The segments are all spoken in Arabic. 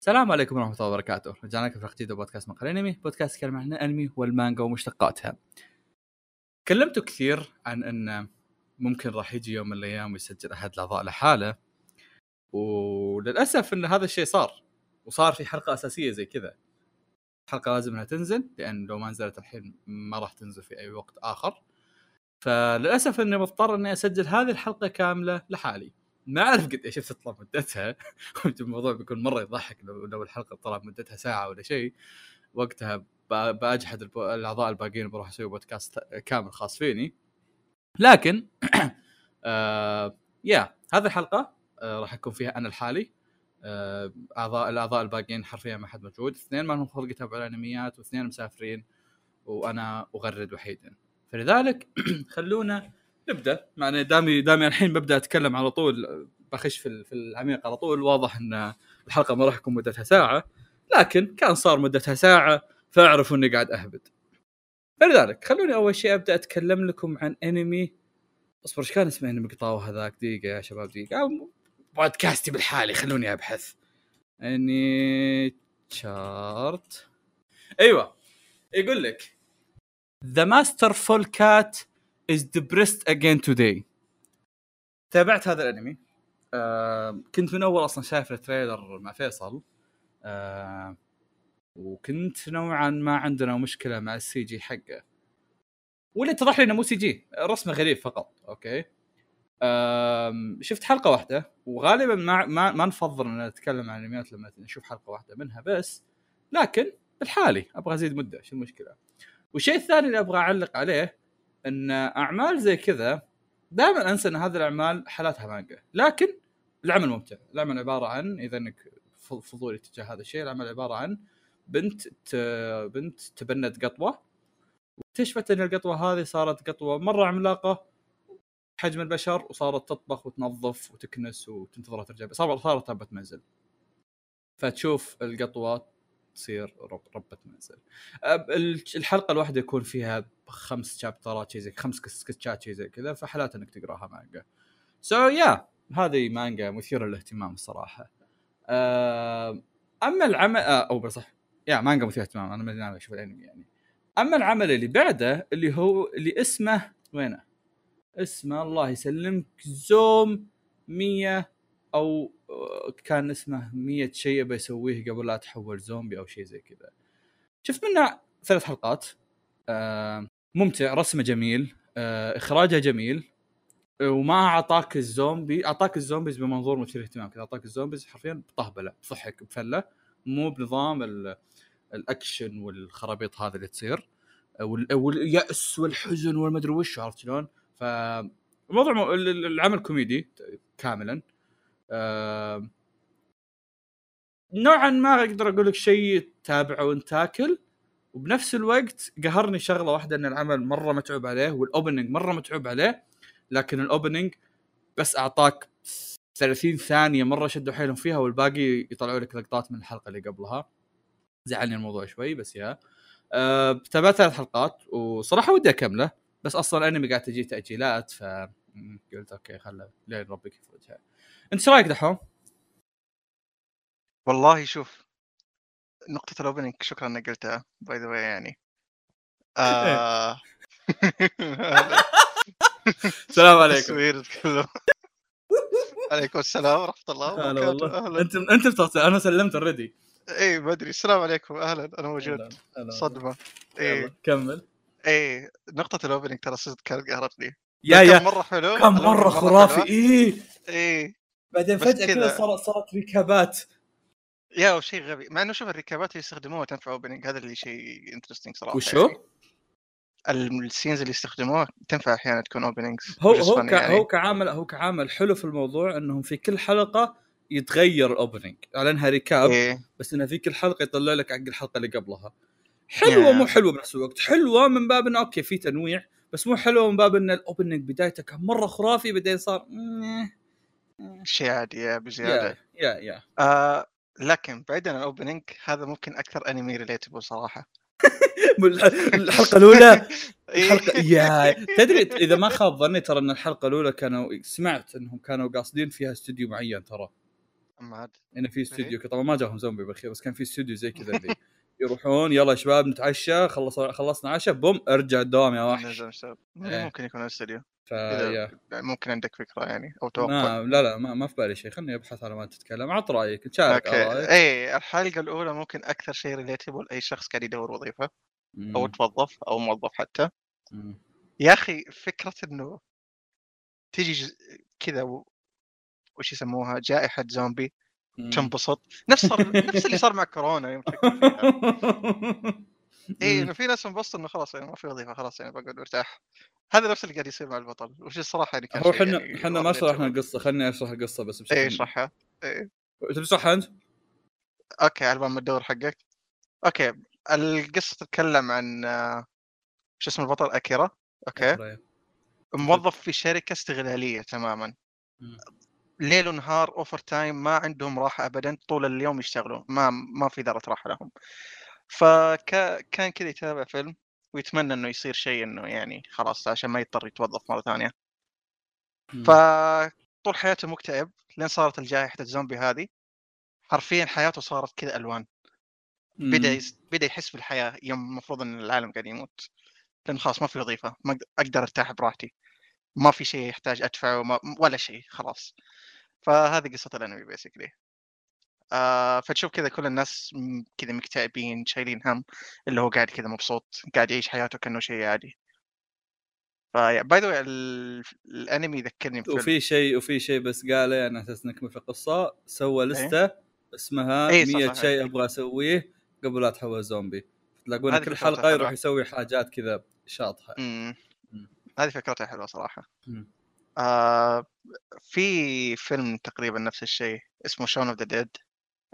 السلام عليكم ورحمة الله وبركاته، رجعنا لكم في جديدة بودكاست مقال أنمي، بودكاست يتكلم عن الانمي والمانجا ومشتقاتها. كلمتوا كثير عن إن ممكن راح يجي يوم من الأيام ويسجل أحد الأعضاء لحاله وللأسف إن هذا الشيء صار وصار في حلقة أساسية زي كذا. الحلقة لازم إنها تنزل لأن لو ما نزلت الحين ما راح تنزل في أي وقت آخر. فللأسف إني مضطر إني أسجل هذه الحلقة كاملة لحالي. ما أعرف قد إيش تطلع مدتها. الموضوع بيكون مرة يضحك لو الحلقة طلعت مدتها ساعة ولا شيء. وقتها بأجحد الأعضاء الباقيين بروح أسوي بودكاست كامل خاص فيني. لكن آه يا هذه الحلقة آه راح يكون فيها أنا لحالي آه اعضاء الأعضاء الباقيين حرفيا ما حد موجود. اثنين ما لهم خلق يتابعوا الأنميات واثنين مسافرين وأنا أغرد وحيدا. فلذلك خلونا نبدأ. مع دامي دامي الحين ببدأ أتكلم على طول بخش في في العميق على طول. واضح إن الحلقة ما راح تكون مدتها ساعة لكن كان صار مدتها ساعة فاعرفوا إني قاعد أهبد. فلذلك خلوني أول شيء أبدأ أتكلم لكم عن أنمي. اصبر إيش كان اسمه أنمي قطاوه هذاك؟ دقيقة يا شباب دقيقة. بودكاستي بالحالي خلوني أبحث. اني شارت أيوه. يقول لك The Masterful Cat is depressed again today. تابعت هذا الأنمي. آه كنت من أول أصلا شايف ال trailer مع فيصل. آه وكنت نوعا ما عندنا مشكلة مع ال CG حقه. واللي اتضح لي إنه مو CG رسمه غريب فقط okay؟ آم، شفت حلقة واحدة وغالبا ما ما, ما نفضل إن نتكلم عن الأنميات لما نشوف حلقة واحدة منها بس. لكن بالحالي أبغى أزيد مدة شو المشكلة؟ والشيء الثاني اللي أبغى أعلق عليه إن أعمال زي كذا دائما أنسى إن هذه الأعمال حالاتها مانجا. لكن العمل ممتع. العمل عبارة عن إذا إنك فضولي تجاه هذا الشيء العمل عبارة عن بنت. بنت تبنت قطوة. واكتشفت إن القطوة هذه صارت قطوة مرة عملاقة حجم البشر وصارت تطبخ وتنظف وتكنس وتنتظرها ترجع. صارت صارت ربة منزل. فتشوف القطوة تصير رب ربة منزل. الحلقة الواحدة يكون فيها خمس chapter ات شيء زي خمس سكتشات شيء زي كذا فحالات إنك تقراها manga. so, yeah, هذه مانجا مثيرة للاهتمام الصراحه أما العمل آه أو صح يا مانجا مثيرة للاهتمام أنا ناوي أشوف الأنمي يعني. أما العمل اللي بعده اللي هو اللي اسمه وينه؟ اسمه الله يسلمك Zom 100 أو كان اسمه 100 شيء بيسويه قبل لا تحول زومبي أو شيء زي كذا. شفت منه ثلاث حلقات. آه، ممتع رسمه جميل. آه، إخراجه جميل. وما أعطاك الزومبي أعطاك ال zombies بمنظور مثير اهتمام كذا. أعطاك ال zombies حرفيا بهبلة بضحك بفلة. مو بنظام ال- الأكشن والخرابيط هذا اللي تصير. وال- واليأس والحزن والمدري وش عرفت شلون؟ فالموضوع مو- ال- ال- العمل كوميدي كاملا. نوعا ما أقدر أقول لك شيء تابعه وأنت تاكل. وبنفس الوقت قهرني شغلة واحدة إن العمل مرة متعوب عليه وال opening مرة متعوب عليه لكن ال opening بس أعطاك 30 ثانية مرة شدوا حيلهم فيها والباقي يطلعوا لك لقطات من الحلقة اللي قبلها. زعلني الموضوع شوي بس yeah. أه تابعت ثلاث حلقات وصراحة ودي أكمله بس أصلا الانمي قاعد تجي تأجيلات ف م، قلت okay خله لين ربك يفوتها انت إيش رايك دحوم؟ والله شوف نقطة ال opening شكرا إنك قلتها by the way يعني. آه... السلام عليكم. تصوير تكلم عليكم السلام ورحمة الله هلا وبركاته. والله. أهلا. أنت أنت بتغسل أنا سلمت already اي ما أدري. السلام عليكم. أهلا. أنا موجود. صدمة. اي كمل. اي نقطة ال opening ترى صدق كانت قهرتني. yeah كان yeah. مرة حلو كان مرة خرافي. إيه. اي بعدين فجأة كذا. صارت صارت ركابات yeah وشيء غبي مع إنه شوف الركابات اللي يستخدموها تنفع opening هذا اللي شيء interesting صراحة وشو؟ يعني. ال scenes اللي يستخدموها تنفع أحيانا تكون openings هو هو ك... هو كعامل هو كعامل حلو في الموضوع إنهم في كل حلقة يتغير ال opening على إنها ركاب إيه. بس انها في كل حلقة يطلع لك حق الحلقة اللي قبلها حلوة Yeah. مو حلوة بنفس الوقت حلوة من باب إنه okay في تنويع بس مو حلوة من باب إن ال opening بدايته كان مرة خرافي بعدين صار. شيء عادي yeah بزيادة. yeah yeah yeah. آه لكن بعيدا عن ال opening هذا ممكن أكثر anime relatable صراحة. الحلقة الأولى؟ إيه. الحلقة yeah. تدري إذا ما خاب ظني ترى إن الحلقة الأولى كانوا سمعت إنهم كانوا قاصدين فيها استوديو معين ترى. اما عاد. انه في إيه. استوديو طبعا ما جاهم زومبي بالأخير بس كان في استوديو زي كذا اللي يروحون يلا يا شباب نتعشى خلص خلصنا عشاء boom ارجع الدوام يا وحش. إيه. ممكن يكون الاستديو فيا ممكن عندك فكرة يعني أو توقع لا لا ما, ما في بالي شيء خليني أبحث على ما تتكلم عط رأيك okay رايك اي الحلقة الأولى ممكن أكثر شيء relatable أي شخص قاعد يدور وظيفة أو مم. توظف أو موظف حتى مم. يا أخي فكرة إنه تجي كذا و... وش يسموها جائحة زومبي. تنبسط نفس صار نفس اللي صار مع كورونا يوم. اي إنه في ناس انبسطوا إنه خلاص يعني ما في وظيفة خلاص يعني بقعد مرتاح هذا نفس اللي قاعد يصير مع البطل وش الصراحة يعني كان هو إحنا يعني إحنا ما شرحنا. القصة خليني أشرح القصة بس بشكل اي اشرحها إيه. تبي تشرحها أنت؟ okay على ما تدور حقك okay القصة تتكلم عن آه، شو اسم البطل أكيرا okay. موظف في شركة استغلالية تماما. ليل ونهار overtime ما عندهم راحة ابدا طول اليوم يشتغلوا ما ما في ذره راحة لهم فكان كذا يتابع فيلم ويتمنى إنه يصير شيء إنه يعني خلاص عشان ما يضطر يتوظف مرة ثانية. فطول حياته مكتئب لين صارت الجائحة الزومبي هذه. حرفيا حياته صارت كذا ألوان. بدأ. يس... بدأ يحس بالحياة يوم المفروض إن العالم قاعد يموت. لأن خلاص ما في وظيفة ما أقدر أرتاح براحتي. ما في شيء يحتاج أدفعه ما... ولا شيء خلاص. فهذه قصة الأنمي بيسكلي آه فتشوف كذا كل الناس كذا مكتئبين شايلين هم اللي هو قاعد كذا مبسوط قاعد يعيش حياته كأنه شيء عادي. ف by the way ال anime يذكرني بفيلم. وفي شيء وفي شيء بس قاله أنا أساس نكمل في القصة سوى list ة اسمها إيه، صح، 100 صح، شيء إيه. أبغى أسويه قبل لا اتحول زومبي تلاقون كل حلقة يروح. يسوي حاجات كذا شاطحة. هذه فكرتها حلوة صراحة. مم. آه في فيلم تقريبا نفس الشيء اسمه Shaun of the Dead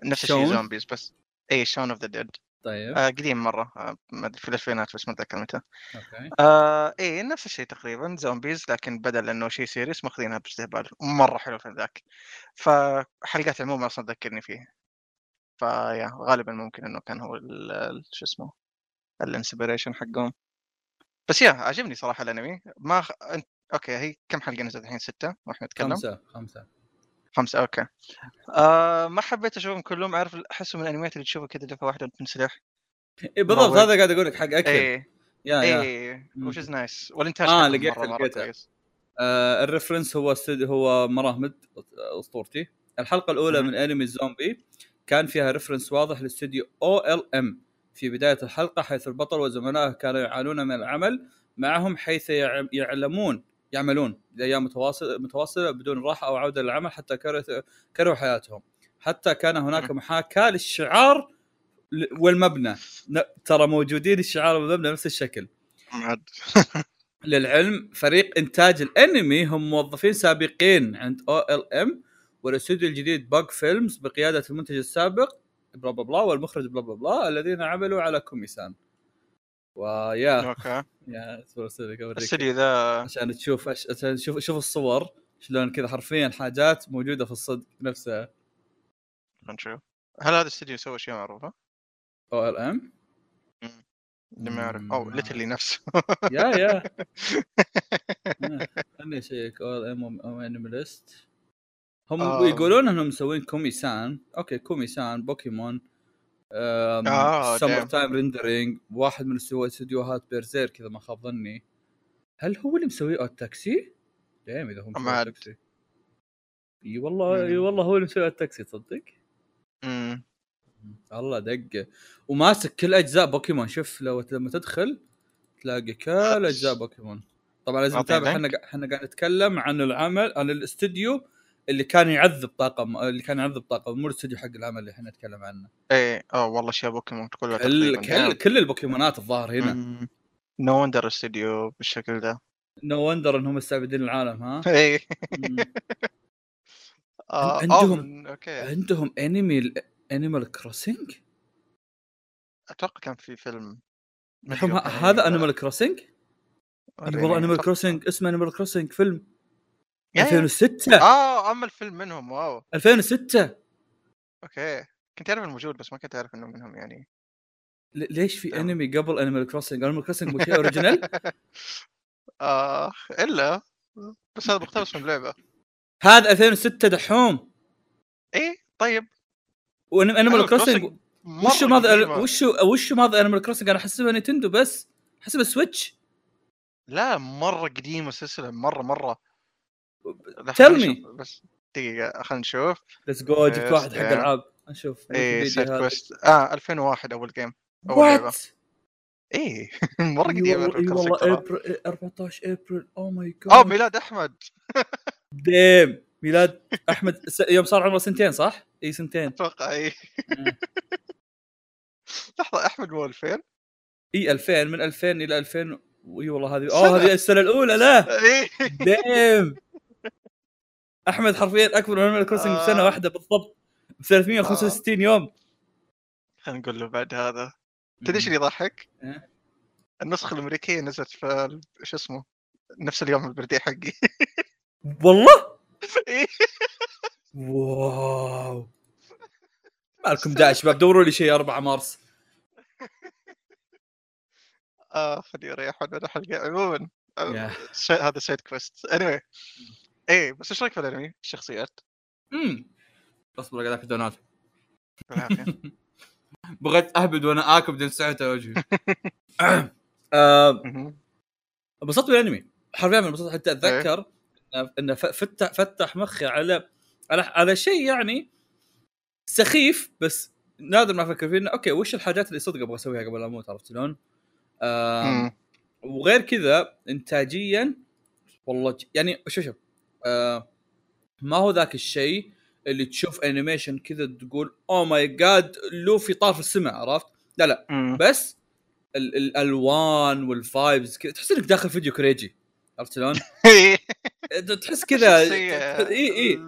نفس الشيء؟ zombies بس. اي Shaun of the Dead. طيب. آه قديم مرة. آه ما أدري في الألفينات بس ما أتذكر متى. okay. آه إيه نفس الشيء تقريبا zombies لكن بدل إنه شيء serious ماخذينها باستهبال. مرة حلو الفيلم ذاك. فحلقات عموما أصلا تذكرني فيه. ف yeah غالبا ممكن إنه كان هو شو اسمه ال inspiration حقهم. بس yeah عجبني صراحة الأنمي. ما خ... okay هي كم حلقة نزلت الحين؟ ستة؟ وإحنا نتكلم. خمسة خمسة. خمسة أوكي آه ما حبيت أشوفهم كلهم أعرف أحسهم من الأنميات اللي تشوفها كذا دفعة واحدة وتنسلح إيه بالضبط. هذا قاعد أقول لك حق اكل يا إيه مم. وش از نايس والانتاج مرة لقيتها. كويس آه الريفرنس هو استد... هو مراهمد أسطورتي الحلقة الأولى مم. من انمي الزومبي كان فيها ريفرنس واضح لاستديو أو ال ام في بداية الحلقة حيث البطل وزملائه كانوا يعانون من العمل معهم حيث يع- يعلمون يعملون لايام متواصله متواصلة بدون راحة أو عودة للعمل حتى كرهوا حياتهم. حتى كان هناك محاكاة للشعار والمبنى. ترى موجودين الشعار والمبنى نفس الشكل. للعلم فريق إنتاج الأنمي هم موظفين سابقين عند OLM والاستوديو الجديد Bug Films بقيادة المنتج السابق بلا بلا بلا والمخرج بلا بلا بلا الذين عملوا على كوميسان. ويا. أوكي. يا اصبر ذا. عشان تشوف أش... عشان تشوف شوف الصور شلون كذا حرفيا حاجات موجودة في الصدق نفسها نشوف. هل هذا الاستديو يسوي اشياء معروفه؟ أو إل إم؟ اللي ما يعرف أو. ليتلي نفسه. يا يا. آه، خلني أشيك. أو إل إم أو انيماليست هم آه. يقولون إنهم مسوين كومي سان أوكي كومي سان بوكيمون. آه، Summer. Time Rendering واحد من استديو- استديوهات بيرزير كذا ما خاب ظني هل هو اللي مسوي Odd Taxi؟ دايم إذا هو مسوي ما Odd أد- تاكسي إي والله إي. والله هو اللي مسوي Odd Taxi تصدق؟ مم. الله دقه وماسك كل أجزاء بوكيمون شوف لو لما تدخل تلاقي كل أجزاء بوكيمون طبعا لازم نتابع إحنا إحنا قاعد نتكلم عن العمل عن الاستديو اللي كان يعذب طاقم اللي كان يعذب طاقم مو الاستديو حق العمل اللي إحنا نتكلم عنه. إيه آه والله اشياء بوكيمون كلها كل تقريبا كل, كل البوكيمونات الظاهر هنا. no wonder استديو بالشكل ذا no wonder إنهم مستعبدين العالم ها؟ إيه. آه، عندهم- okay. عندهم انمي Animal Crossing أتوقع كان في فيلم. هذا Animal Crossing والله Animal. Crossing اسمه Animal Crossing فيلم. 2006 آه أما الفيلم منهم wow. 2006 okay. كنت أعرف الموجود بس ما كنت أعرف إنه منهم يعني. ليش في. أنمي قبل Animal Crossing؟ Animal Crossing مو شيء original؟ آه إلا. بس هذا مقتبس من لعبة. هذا 2006 دحوم. إيه طيب. و Animal Crossing وشو ماذا. وشو وشو ماذا Animal Crossing أنا أحسبها Nintendo بس. أحسبها Switch. لا مرة قديمة السلسلة مرة مرة. Me. نشوف. بس دقيقة خلينا نشوف. let's go جبت Yes, واحد حق yeah. العاب. نشوف. الفيديو side. quest آه 2001 أول game أول لعبة. إيه مرة اي قديمة والله. ابريل 14 ابريل oh my God ميلاد أحمد. damn ميلاد أحمد. يوم صار عمره سنتين صح؟ إي سنتين. أتوقع آه. لحظة أحمد مو 2000 إي 2000 من 2000 إلى 2000 اي والله هذه. اوه هذه السنة الأولى لا. إيه damn أحمد حرفيا أكبر من Animal Crossing بسنه. واحدة بالضبط ب 365 يوم. خلينا نقول له بعد هذا. تدري إيش اللي يضحك؟ إيه. النسخة الأمريكية نزلت في شو اسمه؟ نفس اليوم ال birthday حقي. والله؟ إيه. wow. مالكم داعي شباب دوروا لي شيء 4 مارس. آه خليني أريح من الحلقة عموما آه، هذا side quest اني إيه بس إيش رأيك في الأنمي؟ الشخصيات؟ امم اصبر قاعد اكل دونات بغيت أهبد وأنا آكل بدون ساعتها وجهي. انبسطت بالأنمي. حرفيا انبسطت. حتى أتذكر إنه- انه فتح فتح مخي على على على شيء يعني سخيف بس نادر ما أفكر فيه إنه okay وش الحاجات اللي صدق أبغى أسويها قبل لا أموت؟ عرفت شلون؟ وغير كذا انتاجيا والله يعني شوف شوف. ما هو ذاك الشيء اللي تشوف animation كذا تقول oh my God لوفي طار في السماء عرفت؟ لا لا مم. بس ال- الألوان وال vibes كذا تحس إنك داخل فيديو كريجي عرفت شلون؟ إيه. تحس كذا. اي اي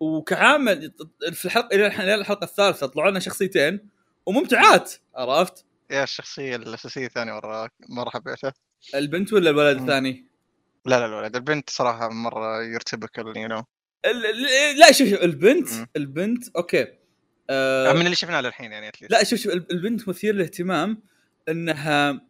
وكعامل في الحلقة إلى الحلقة الثالثة طلعوا لنا شخصيتين وممتعات عرفت؟ yeah الشخصية الأساسية الثانية مرة مرة حبيتها البنت ولا الولد. الثاني؟ لا لا الولد البنت صراحة مرة يرتبكل you know لا شوف شوف البنت مم. البنت okay. آه من اللي شفناه للحين يعني لا شوف شوف الب- البنت مثير للاهتمام إنها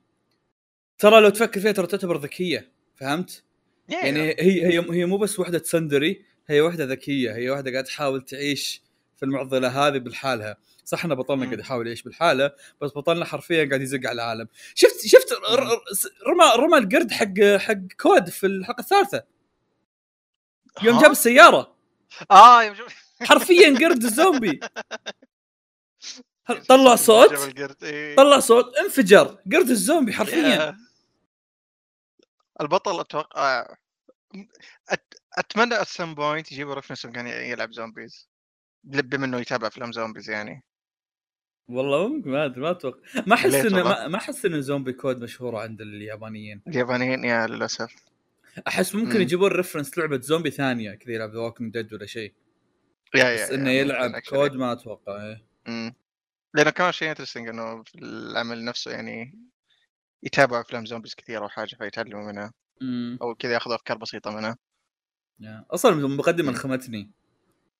ترى لو تفكر فيها ترى تعتبر ذكية فهمت؟ يعني هي هي هي مو بس وحدة tsundere هي وحدة ذكية هي وحدة قاعدة تحاول تعيش في المعضلة هذه بالحالها صح ان بطلنا. قاعد يحاول يعيش بالحالة بس بطلنا حرفيا قاعد يزق على العالم. شفت شفت رمى رمى القرد حق حق كود في الحلقة الثالثة. يوم؟ جاب السيارة. آه يوم شوف حرفيا قرد الزومبي. طلع صوت؟ جاب إيه. طلع صوت انفجر. قرد الزومبي حرفيا. يا. البطل أتوقع أت... أتمنى ات سم بوينت يجيبوا كان يلعب زومبيز بما انه يتابع أفلام زومبيز يعني. والله ممكن ما أدري ما أتوقع ما أحس إنه؟ ما أحس إن زومبي كود مشهورة عند اليابانيين اليابانيين يا للأسف أحس ممكن مم. يجيبون reference لعبة زومبي ثانية كذا يلعب ذا ووكينج ديد ولا شيء yeah yeah بس yeah، إنه يلعب. كود ما أتوقع إيه. مم. لأنه كمان شيء interesting إنه في العمل نفسه يعني يتابع أفلام zombies كثير أو حاجة فيتعلموا منها امم أو كذا ياخذوا أفكار بسيطة منها Yeah. أصلا المقدمه مم. انخمتني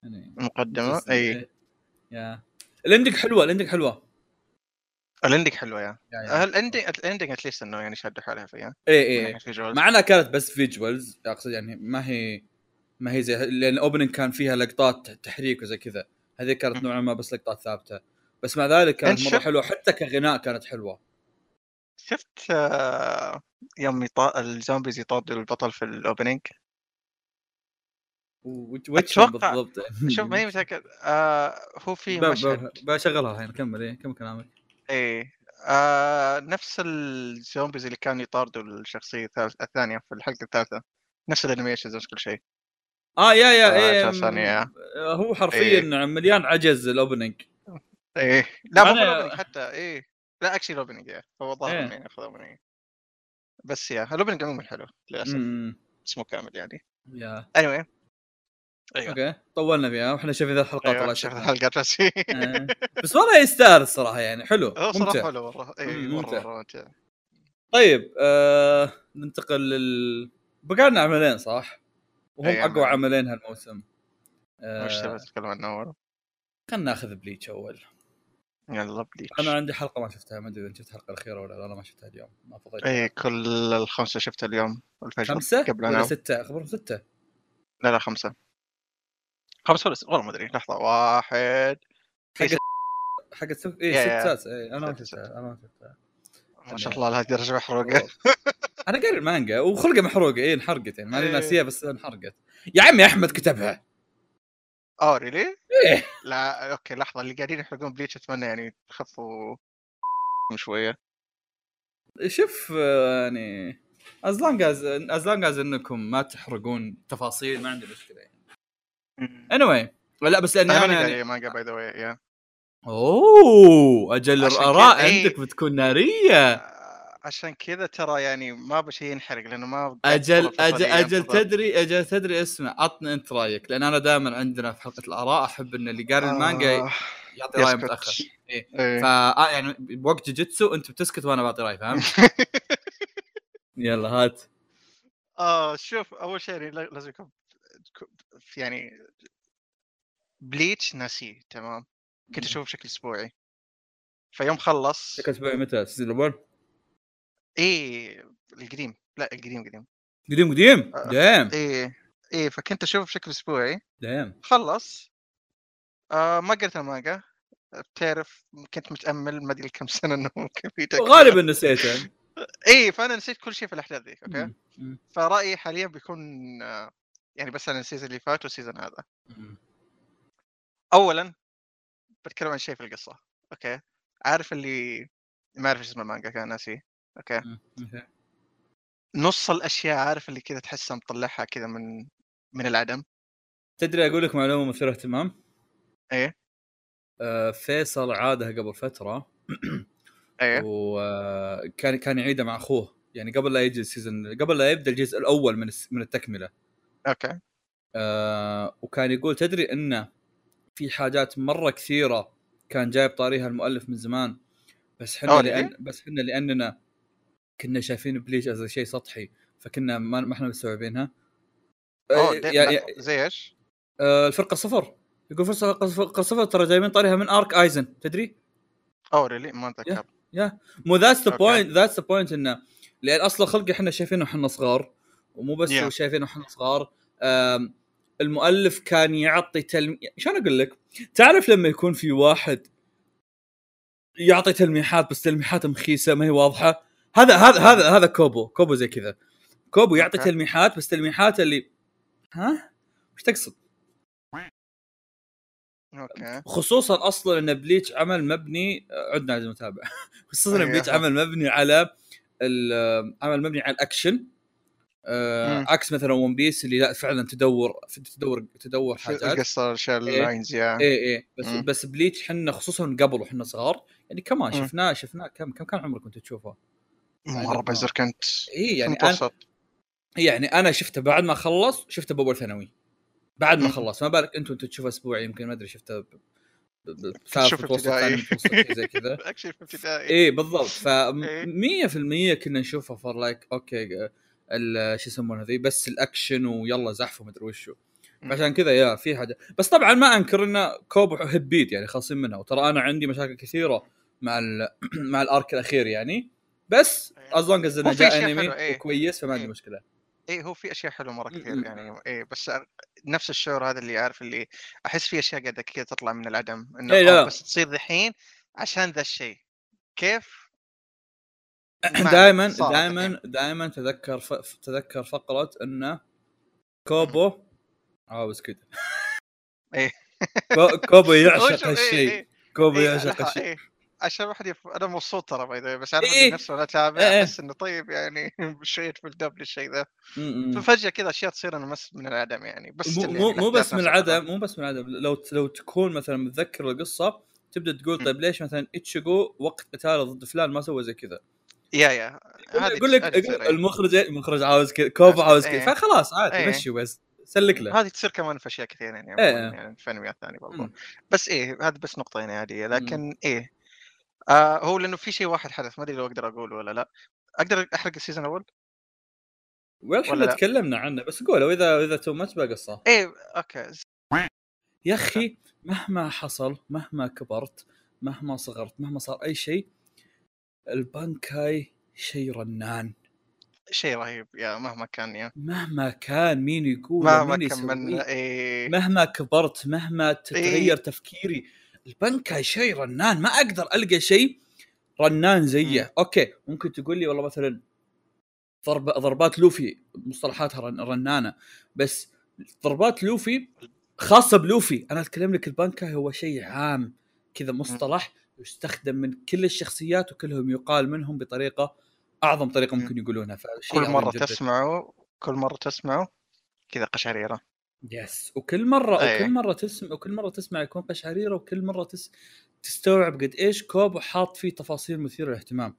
يعني مقدمة أي إيه. yeah ال ending حلوة ال ending حلوة. ال ending حلوة yeah. ال ending ال ending at least إنه يعني شادوا حالها فيها ناحية visuals. مع إنها كانت بس visuals أقصد يعني ما هي ما هي زي لأن opening كان فيها لقطات تحريك وزي كذا. هذه كانت. نوعا ما بس لقطات ثابتة. بس مع ذلك كانت مرة حلوة حتى كغناء كانت حلوة. شفت آه، يوم يطا... ال zombies يطاردوا البطل في ال opening وش بالضبط. شوف ماني متاكد آه هو في مشهد ب- بشغلها الحين كمل إيه كم كلامك. إيه. آه نفس ال zombies اللي كانوا يطاردوا الشخصية الثانية في الحلقة الثالثة. نفس ال animations نفس كل شيء. آه yeah yeah آه، إيه ثانية. هو حرفيا مليان عجز ال opening إيه. لا مو أنا- ال opening حتى إيه. لا actually ال opening إيه. هو ظاهر إيه. إنه يعني اخذ opening بس yeah ال opening عموما حلو للأسف. مو كامل يعني. Yeah. Anyway. أيوه. Okay طولنا فيها وإحنا شايفين ذا الحلقات الله شفت يشفينا. الحلقات بس. آه. بس والله يستاهل الصراحة يعني حلو صراحة ممتع. حلو مره اي مرة ممتع. مرة ممتع. طيب آه ننتقل لل بقى لنا عملين صح؟ وهم أي أقوى عمل. عملين هالموسم. وش آه تتكلم عنه؟ اول؟ خلينا ناخذ بليتش أول. يلا بليتش. أنا عندي حلقة ما شفتها ما أدري إذا شفت الحلقة الأخيرة ولا لا أنا ما شفتها اليوم ما فضيت. اي كل الخمسة شفتها اليوم الفجر. خمسة قبل ولا ستة؟ خبرهم ستة. لا لا خمسة. خمس ولا والله ما أدري لحظة واحد. حق إيه، حق ست اي. ست اي أنا ما أنا شاء الله لهذه الدرجه محروقه أنا قاري المانجا وخلقه محروقه اي انحرقت يعني. ماني إيه. ناسيها بس انحرقت. يا عمي أحمد كتبها. آه ريلي؟ إيه. لا أوكي لحظة اللي قاعدين يحرقون بليتش أتمنى يعني تخفوا شوية. شوف يعني as long as as long as إنكم ما تحرقون تفاصيل ما عندي مشكلة يعني. anyway لا بس لاني أنا ماني يعني قاري مانجا by the way أوه أجل الآراء إيه. عندك بتكون نارية آه، عشان كذا ترى يعني ما بشي ينحرق لأنه ما أجل أجل أجل. تدري أجل تدري اسمع عطني أنت رأيك لأن أنا دائما عندنا في حلقة الآراء أحب إن اللي قاري المانجا آه، يعطي يسكت. متأخر إيه. إيه. فا آه يعني بوقت جوجيتسو أنت بتسكت وأنا بعطي رأي فهمت؟ يلا هات آه شوف أول شيء يعني لازم يكون يعني بليتش ناسيه تمام كنت أشوفه بشكل أسبوعي فيوم خلص شكل أسبوعي متى؟ ال season الأول؟ إيه القديم لا القديم قديم قديم قديم. دام إيه إيه فكنت أشوفه بشكل أسبوعي دام خلص آه ما قريت المانجا بتعرف كنت متأمل ما أدري كم سنة إنه ممكن في. غالبا نسيته إيه فأنا نسيت كل شيء في الأحداث ذيك okay مم. مم. فرأيي حاليا بيكون آه، يعني بس أنا ال season اللي فات وال season هذا. اولا بتكلم عن شيء في القصة okay؟ عارف اللي ما أعرف اسم المانجا كان ناسي okay. نص الأشياء عارف اللي كذا تحسها مطلعها كذا من من العدم. تدري أقول لك معلومة مثيرة اهتمام؟ إيه. آه فيصل عادها قبل فترة إيه. وكان كان يعيدها مع أخوه. يعني قبل لا يجي ال season قبل لا يبدأ الجزء الأول من من التكملة. okay آه وكان يقول تدري إنه في حاجات مرة كثيرة كان جايب طاريها المؤلف من زمان بس إحنا؟ لأن بس إحنا لأننا كنا شايفين بليتش as شيء سطحي فكنا ما, ما إحنا مستوعبينها يعني زي إيش؟ آه الفرقة صفر يقول فرقة فرقة صفر ترى جايبين طاريها من arc ايزن تدري؟ أوه really ما أتذكر yeah مو that's the. point that's the point إنه لأن أصلا خلق إحنا شايفينه إحنا صغار ومو بس Yeah. شايفينه إحنا صغار المؤلف كان يعطي تلم شلون أقول لك؟ تعرف لما يكون في واحد يعطي تلميحات بس تلميحات مخيسة ما هي واضحة هذا هذا هذا هذا كوبو كوبو زي كذا كوبو يعطي. تلميحات بس تلميحات اللي ها وش تقصد؟ Okay خصوصا أصلا أن بليتش عمل مبني عدنا على المتابع خصوصا أن أيوه. بليتش عمل مبني على ال- عمل مبني على الأكشن آه. عكس مثلا ون بيس اللي لا فعلا تدور تدور تدور حاجات القصة الاشياء إيه. ال lines yeah اي اي بس مم. بس بليتش حنا خصوصا قبل وحنا صغار يعني كمان. شفناه شفناه كم كم كان عمرك كنت تشوفه؟ مرة بزر كنت اي يعني أنا يعني أنا شفته بعد ما خلص شفته بأول ثانوي بعد ما. خلص ما بالك أنتم أنتم تشوفه أسبوعي يمكن ما أدري شفته متوسط ابتدائي. زي كذا actually في ابتدائي إيه بالضبط ف إيه. 100% كنا نشوفها for like أوكي شو يسمونها ذي بس الأكشن ويلا زحف ومدري وشو. عشان كذا يا في حاجة بس طبعا ما أنكر إن كوبو هبد يعني خالصين منها وترى أنا عندي مشاكل كثيرة مع ال مع ال arc الأخير يعني بس. as long as هو انه جاء أنمي إيه. وكويس فما عندي إيه. مشكلة إيه هو في أشياء حلوة مرة كثير. يعني إيه بس نفس الشعور هذا اللي عارف اللي أحس في أشياء قاعدة كذا تطلع من العدم إنه إيه،. بس تصير ذحين عشان ذا الشيء كيف؟ ما دائما دائما دائما تذكر ف... تذكر فقرة إنه كوبو عاوز كذا. كو- كوبو يعشق إيه، هالشيء إيه، كوبو إيه، يعشق هالشيء. عشان واحد يف... أنا مبسوط ترى باي بس عارف إيه. نفسه ولا اتابع إيه. احس إنه طيب يعني شوية في ال depth للشيء ذا. ففجأة كذا أشياء تصير أنا مس من العدم يعني بس مو مو, مو بس من العدم مو بس من العدم لو لو تكون مثلا متذكر القصة تبدأ تقول. طيب ليش مثلا اتشيجو وقت قتاله ضد فلان ما سوى زي كذا يا يا يقول لك. المخرج المخرج عاوز كذا كوبو عاوز كذا إيه. فخلاص عادي إيه. مشي بس سلك له هذه تصير كمان في أشياء كثير يعني. عموماً يعني في انميات ثانية برضو مم. بس إيه هذه بس نقطه يعني عاديه لكن إيه آه هو لأنه في شيء واحد حدث ما أدري لو أقدر أقوله ولا لا أقدر أحرق ال season الأول؟ ولا إحنا؟ تكلمنا عنه بس قولوا اذا اذا too much بقصه إيه أوكي يا أخي مهما حصل مهما كبرت مهما صغرت مهما صار أي شيء البانكاي شيء رنان. شيء رهيب يا مهما كان يا. مهما كان مين يقول مهما مين كان من إيه. مهما كبرت مهما تتغير تفكيري. البنكاي شيء رنان ما أقدر ألقى شيء رنان زيه. أوكي ممكن تقول لي والله مثلا ضرب ضربات لوفي مصطلحاتها رن- رنانة. بس ضربات لوفي خاصة بلوفي. أنا أتكلم لك البنكاي هو شيء عام كذا مصطلح. يستخدم من كل الشخصيات وكلهم يقال منهم بطريقة أعظم طريقة ممكن يقولونها كل مرة جداً. تسمعه كل مرة تسمعه كذا قشعريرة yes وكل مرة أي. وكل مرة تسمع وكل مرة تسمع يكون قشعريرة وكل مرة تس... تستوعب قد إيش كوبو حاط فيه تفاصيل مثيرة للاهتمام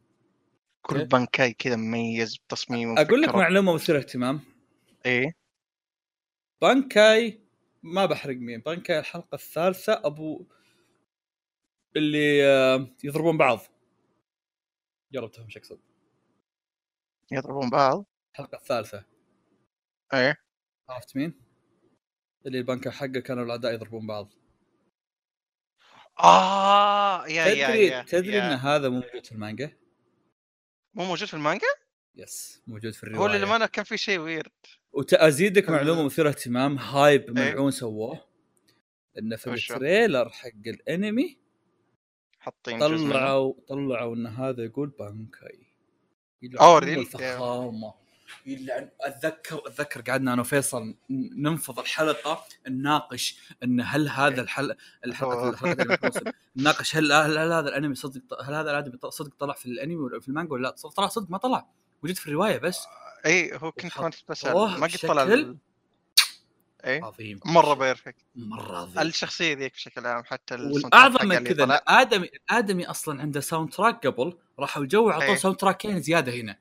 كل إيه. بنكاي كذا مميز بتصميمه أقول لك. معلومة مثيرة للاهتمام إيه بانكاي ما بحرق مين بانكاي الحلقة الثالثة أبو اللي آه، يضربون بعض جرب تفهم إيش أقصد يضربون بعض الحلقة الثالثة إيه عرفت مين؟ اللي البنكاي حقه كانوا الأعداء يضربون بعض آه يا يا تدري يا تدري يا. إن هذا مو موجود في المانجا؟ مو موجود في المانجا؟ بس موجود في هو الرواية للأمانة كان في شيء weird وتزيدك ال- معلومة مثيرة اهتمام hype إيه. ملعون سووه انه في؟ ال trailer حق الأنمي حاطين. طلعوا طلعوا إن هذا يقول بانكاي. really؟ الفخامة. يلعن أتذكر أتذكر قعدنا أنا وفيصل ننفض الحلقة نناقش إن هل هذا الحلقة الحلقة أوه. الحلقة بنوصل نناقش هل, هل, هل هذا الأنمي صدق هل هذا الانمي صدق طلع في الأنمي ولا في المانجا ولا لا؟ طلع صدق ما طلع. موجود في الرواية بس. اي هو كنت كمان بس ما قد طلع اي عظيم. مرة perfect مرة عظيم. الشخصية ذيك بشكل عام حتى والاعظم من كذا. آدمي آدمي أصلا عنده soundtrack قبل راحوا جو عطوه. soundtrack ين زيادة هنا.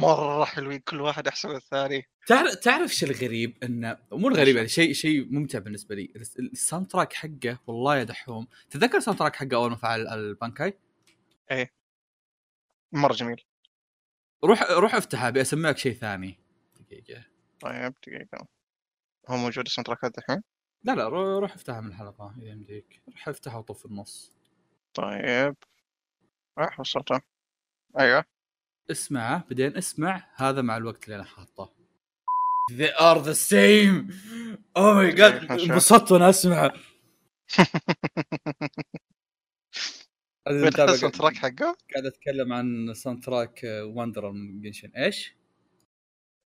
مرة حلوين كل واحد أحسن من الثاني. تعرف تعرف إيش الغريب؟ إنه مو الغريب يعني شيء شيء ممتع بالنسبة لي. ال s- ال soundtrack حقه والله يا دحوم تتذكر ال soundtrack حقه أول ما فعل البانكاي؟ مرة جميل. روح روح افتحها ابي اسمع لك شيء ثاني. دقيقة. طيب دقيقة. هو موجود ال soundtrack الحين؟ لا لا رو- روح افتحها من الحلقة إذا يمديك. روح افتحها وطف في النص. طيب. راح وصلته. أيوه. اسمعه بعدين اسمع. هذا مع الوقت اللي أنا حاطه. They are the same. Oh my god خلنا نشوف. انبسطت وأنا اسمعه ال soundtrack حقه؟ قاعد أتكلم عن soundtrack Wanderer من Genshin إيش؟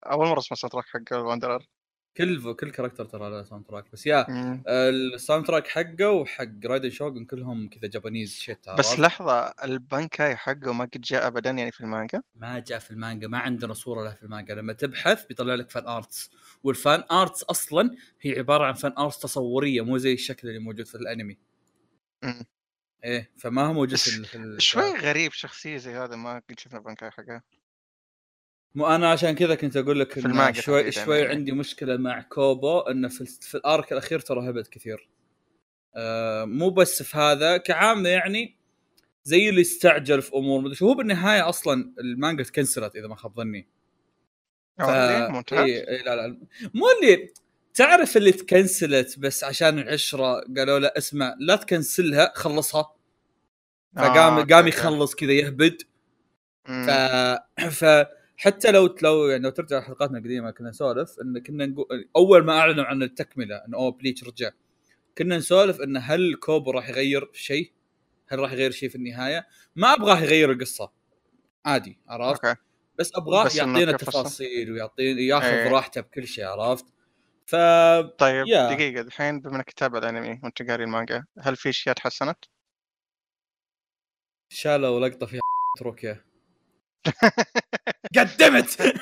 أول مرة أسمع ال soundtrack حقه ال Wanderer كل كل character ترى له soundtrack بس يا. ال soundtrack حقه وحق Raiden Shogun كلهم كذا Japanese shit بس لحظة البنكاي حقه ما قد جاء ابدا يعني في المانجا؟ ما جاء في المانجا ما عندنا صورة له في المانجا لما تبحث بيطلع لك fan arts وال fan arts أصلا هي عبارة عن fan arts تصورية مو زي الشكل اللي موجود في الأنمي. مم. إيه فما هو موجود في, شوي غريب شخصية زي هذا ما قد شفنا بنكاي حقه مو أنا عشان كذا كنت أقول لك في إن المانجا شوي شوي يعني. عندي مشكلة مع كوبو إنه في, في الأرك الأخير ترى هبط كثير. آه مو بس في هذا كعامة يعني زي اللي استعجل في أمور مدري شو. هو بالنهاية أصلا المانجا تكنسلت إذا ما خاب ظني. ف... إيه إيه لا لا. مو اللي تعرف اللي تكنسلت بس عشان العشرة قالوا له اسمع لا تكنسلها خلصها. فقام آه، قام. يخلص كذا يهبد. مم. ف... فحتى لو لو يعني لو ترجع حلقاتنا القديمة كنا نسولف إن كنا نقول أول ما أعلنوا عن التكملة انه أوه Bleach رجع كنا نسولف إن هل كوبو راح يغير شيء؟ هل راح يغير شيء في النهاية؟ ما أبغاه يغير القصة عادي عرفت؟ أوكي بس أبغاه يعطينا؟ التفاصيل ويعطينا ياخذ إيه. راحته بكل شيء عرفت؟ ف طيب يا. دقيقة الحين بما انك تتابع الأنمي وأنت قاري المانجا هل في أشياء تحسنت؟ شالوا لقطة فيها روكيا قدمت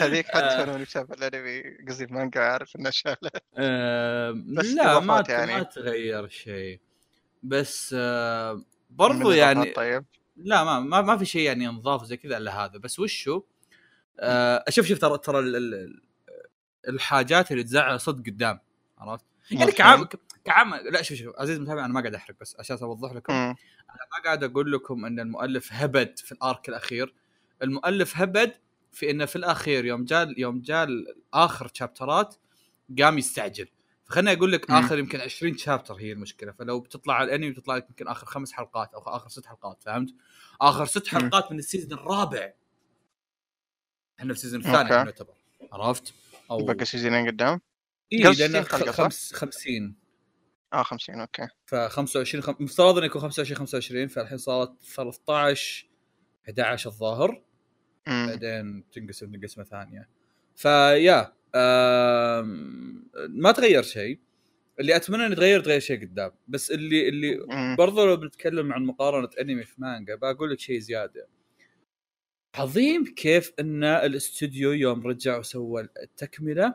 هذيك حتى. أنا اللي شاف الأنمي قصدي المانجا عارف إنه شاله لا ما يعني. ما تغير شيء بس آه، برضو يعني طيب لا ما ما, ما في شيء يعني نضاف زي كذا إلا هذا بس وشو آه شوف شوف ترى ترى ال- ال- الحاجات اللي تزعل صدق قدام عرفت؟ يعني. كعام كعام لا شوف شوف عزيز المتابع أنا ما قاعد أحرق بس عشان أوضح لكم. أنا ما قاعد أقول لكم إن المؤلف هبد في الآرك الأخير المؤلف هبد في إنه في الأخير يوم جاء يوم جاء آخر شابترات قام يستعجل فخلني أقول لك. آخر يمكن 20 chapter هي المشكلة فلو بتطلع على الأنمي بتطلع لك يمكن آخر خمس حلقات أو آخر ست حلقات فهمت؟ آخر ست. حلقات من ال season الرابع إحنا في ال season الثاني نعتبر عرفت؟ أو باقي season ين قدام اي لأن 60 حلقة، صح؟ خمس 50 آه 50 okay. ف 25 خم... مفترض انه يكون 25 25 فالحين صارت 13 11 الظاهر. امم بعدين تنقسم قسمه ثانية. فيا آم... ما تغير شيء. اللي أتمنى إنه يتغير تغير شيء قدام. بس اللي اللي أمم. برضو لو بنتكلم عن مقارنة أنمي في مانجا بقول لك شيء زيادة. عظيم كيف إن الأستوديو يوم رجع وسوى التكملة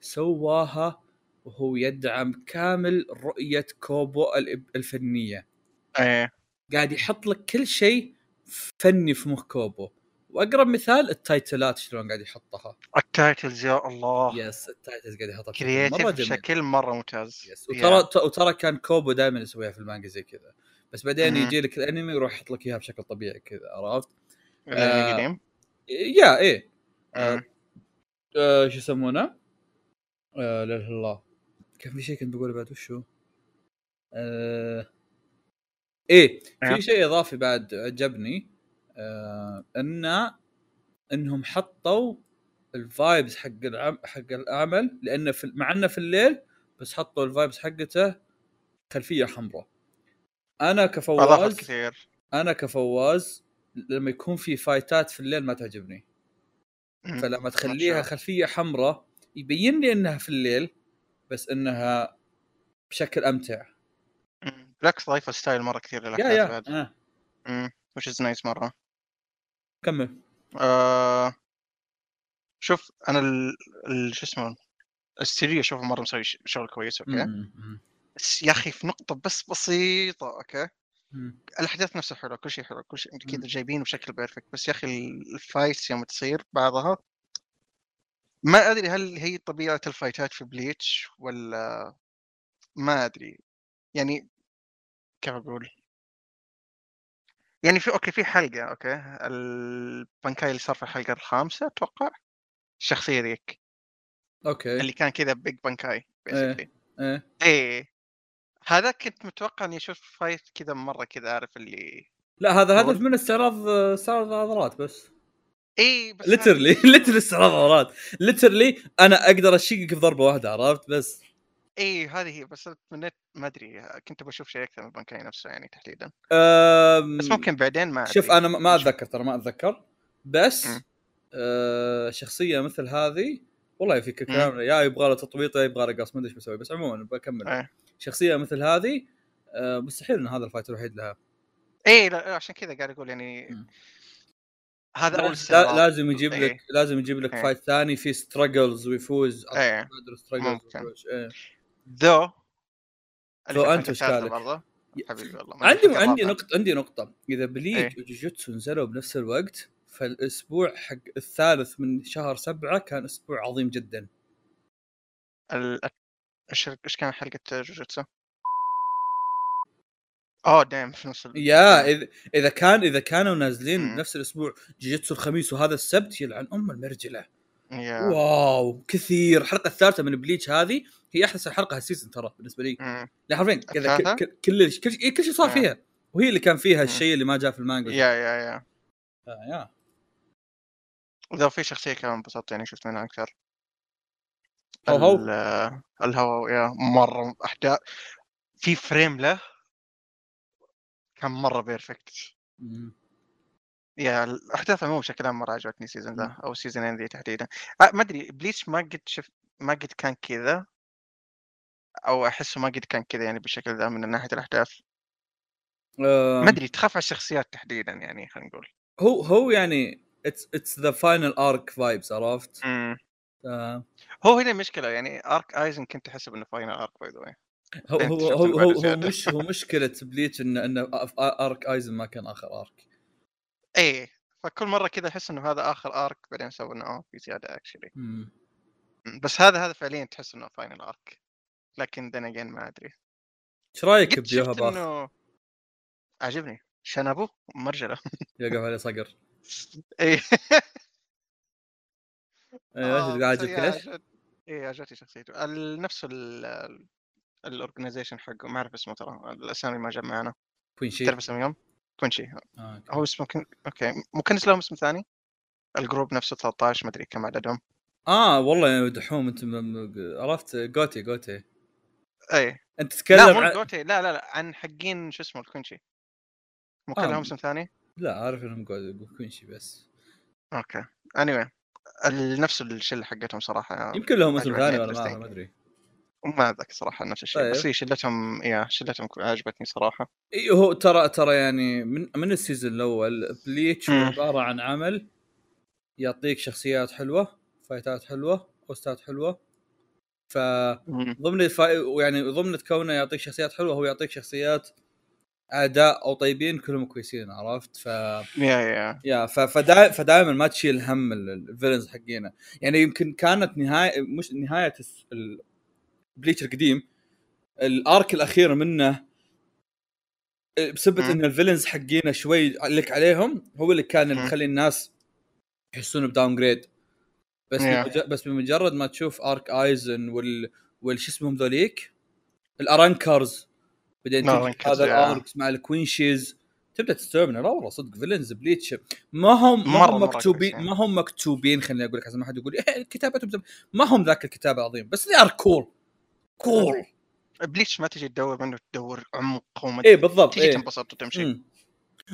سواها وهو يدعم كامل رؤية كوبو الفنية. إيه. قاعد يحط لك كل شيء فني في مخ كوبو. وأقرب مثال ال title ات شلون قاعد يحطها. ال titles يا الله. yes ال titles قاعد يحطها. بشكل creative بشكل مرة ممتاز. yes. وترى وترى كان كوبو دائما يسويها في المانجا زي كذا. بس بعدين. يجي لك الانمي ويروح يحط لك إياها بشكل طبيعي كذا عرفت؟ الانمي آه، يا إيه. آه،. آه شو يسمونه؟ آه لا إله إلا الله. كان في شيء كنت بقوله بعد وشو؟ آه إيه. في شيء إضافي بعد عجبني آه انه إنهم حطوا ال vibes حق العم حق العمل لأنه في مع إنه في الليل بس حطوا ال vibes حقته خلفية حمراء أنا كفواز كثير أنا كفواز لما يكون في fight ات في الليل ما تعجبني. فلما تخليها. خلفية حمراء يبين لي إنها في الليل بس إنها بشكل أمتع. بالعكس ضايفه style مرة كثير yeah للأحداث yeah بعد. آه. امم which is nice مرة. كمل. آه شوف أنا ال... ال... شو اسمه الاستديو أشوفه مرة مسوي شغل كويس okay؟ مم، بس يا أخي في نقطة بس بسيطة okay؟ مم. الأحداث نفسها حلوة كل شيء حلو كل شيء. كذا جايبينه بشكل perfect بس يا أخي ال fights يوم تصير بعضها ما أدري هل هي طبيعة ال fight ات في بليتش ولا ما أدري. يعني كيف أقول؟ يعني في okay في حلقة okay. البنكاي اللي صار في الحلقة الخامسة أتوقع. الشخصية ذيك. okay. اللي كان كذا big بنكاي basically إيه. إيه. هذا كنت متوقع إني أشوف fight كذا مرة كذا عارف اللي لا هذا هدف. من استعراض استعراض عضلات بس. إيه بس literally literally استعراض literally أنا أقدر اشقك في ضربه واحدة عرفت؟ بس. إيه هذه هي بس تمنيت ما أدري كنت بشوف شيء أكثر من بنكاي نفسه يعني تحديدا. أم... بس ممكن بعدين ما شوف. أنا ما-. أتذكر ترى ما أتذكر. بس. آه شخصية مثل هذه والله في كلام يا يبغى له تطويط يا يبغى له قص ما أدري إيش بسوي بس عموما بكمل. إيه. شخصية مثل هذه آه مستحيل إن هذا ال fight الوحيد لها. إيه لا، عشان كذا قاعد أقول يعني مم. هذا أول لا استعراض لازم يجيب إيه. لك لازم يجيب لك إيه. fight ثاني في struggles ويفوز إيه struggles. إيه. ذو ذو أنت وش؟ برضه حبيبي والله عندي عندي. نقطة عندي نقطة إذا بليتش وجوجوتسو نزلوا بنفس الوقت فالأسبوع حق الثالث من شهر سبعة كان أسبوع عظيم جدا ال... إيش إيش كان حلقة جوجوتسو؟ اوه دايم في نص ال... يا إذا إذا كان إذا كانوا نازلين مم. بنفس الأسبوع جوجوتسو الخميس وهذا السبت يلعن أم المرجلة yeah wow كثير الحلقة الثالثة من بليتش هذه هي أحسن حلقة هال season ترى بالنسبة لي. لا حرفيا كذا؟ كل كل كل, كل, شيء صار. فيها وهي اللي كان فيها. الشيء اللي ما جاء في المانجا yeah yeah yeah آه yeah وذا في شخصية كمان انبسطت يعني شفت منها أكثر هو هو. ال- الهوا yeah مرة أحداث في frame له كان مرة perfect. yeah الأحداث عموما بشكل عام مرة عجبتني ال season ذا. أو ال season ين ذي تحديدا. آه ما أدري بليتش ما قد شفت ما قد كان كذا. أو أحسه ما قد كان كذا يعني بالشكل ذا من ناحية الأحداث. ما أدري تخاف على الشخصيات تحديدا يعني خلينا نقول. هو هو يعني it's it's the final arc vibes عرفت؟ آه، هو هنا المشكلة يعني arc آيزن كنت احسب إنه final arc باي ذا هو هو هو, هو, هو. مش هو مشكله بليتش إن إن arc آيزن ما كان آخر arc. إيه فكل مرة كذا أحس إنه هذا آخر أرك بعدين سووا إنه في زيادة actually. بس هذا هذا فعليا تحس إنه final arc. لكن then again ما أدري. إيش رأيك بيوها باخ؟ إنه عجبني شنبو مرجلة. يقف عليه صقر. إيه. أيوه إيش عجبك ليش؟ إيه عجبتني شخصيته. ال- نفس الاورجنايزيشن حقه ما أعرف اسمه ترى الأسامي ما جاء معنا كوين شي تعرف اساميهم؟ كونشي آه، أوكي. هو اسمه كن... أوكي ممكن لهم اسم ثاني؟ الجروب نفسه 13 مدري كم عددهم آه والله دحوم أنت عرفت جوتي جوتي اي أنت لا تتكلم مو عن... الجوتي لا لا لا عن حقين شو اسمه الكونشي مو آه. كلهم اسم ثاني؟ لا عارف إنهم كونشي بس okay any anyway. نفس الشلة حقتهم صراحة يمكن لهم اسم ثاني ولا ما ما أدري ما اتذكر صراحة نفس الشيء بس طيب. هي شلتهم yeah شلتهم عجبتني صراحة إي هو ترى ترى يعني من من ال season الأول بليتش. عبارة عن عمل يعطيك شخصيات حلوة فايتات حلوة بوستات حلوة ف. ضمن الف... يعني ضمن كونه يعطيك شخصيات حلوة هو يعطيك شخصيات اعداء أو طيبين كلهم كويسين عرفت ف yeah yeah yeah ف... فدا... فدائما ما تشيل هم ال- ال- ال villains حقينا يعني يمكن كانت نهاية مش نهاية. بليتش القديم ال arc الاخير منه بسبب مم. إن ال villains حقينا شوي لك عليهم هو اللي كان اللي. مخلي الناس يحسون ب downgrade بس Yeah. بس بمجرد ما تشوف arc ايزن وال وال شو اسمهم ذوليك الارانكرز بعدين هذا. ال arcs مع الكوينشيز تبدأ تستوعب لا والله صدق villains بليتش ما هم ما هم مكتوبين. ما هم مكتوبين خليني أقول لك عشان ما حد يقول إيه كتابتهم ما هم ذاك الكتاب العظيم بس they are cool cool بليتش ما تجي تدور منه تدور عمق وما إيه بالضبط تيجي إيه. تنبسط وتمشي. مم.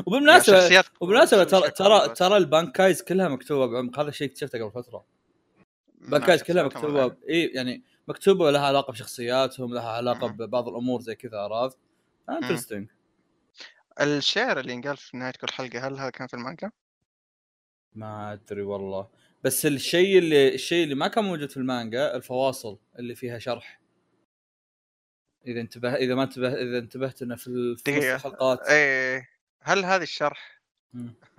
وبالمناسبه شخصيات وبالمناسبة ترى ترى. ترى البانكايز كلها مكتوبة بعمق. هذا الشيء اكتشفته قبل فترة. البانكايز كلها مكتوبة اي يعني مكتوبة لها علاقة بشخصياتهم لها علاقة مم. ببعض الأمور زي كذا عرفت؟ interesting الشعر اللي ينقال في نهايه كل حلقة هل هذا كان في المانجا؟ ما أدري والله. بس الشيء اللي الشيء اللي ما كان موجود في المانجا الفواصل اللي فيها شرح. إذا انتبه إذا ما انتبه إذا انتبهت إنه في. الحلقات إيه هل هذا الشرح.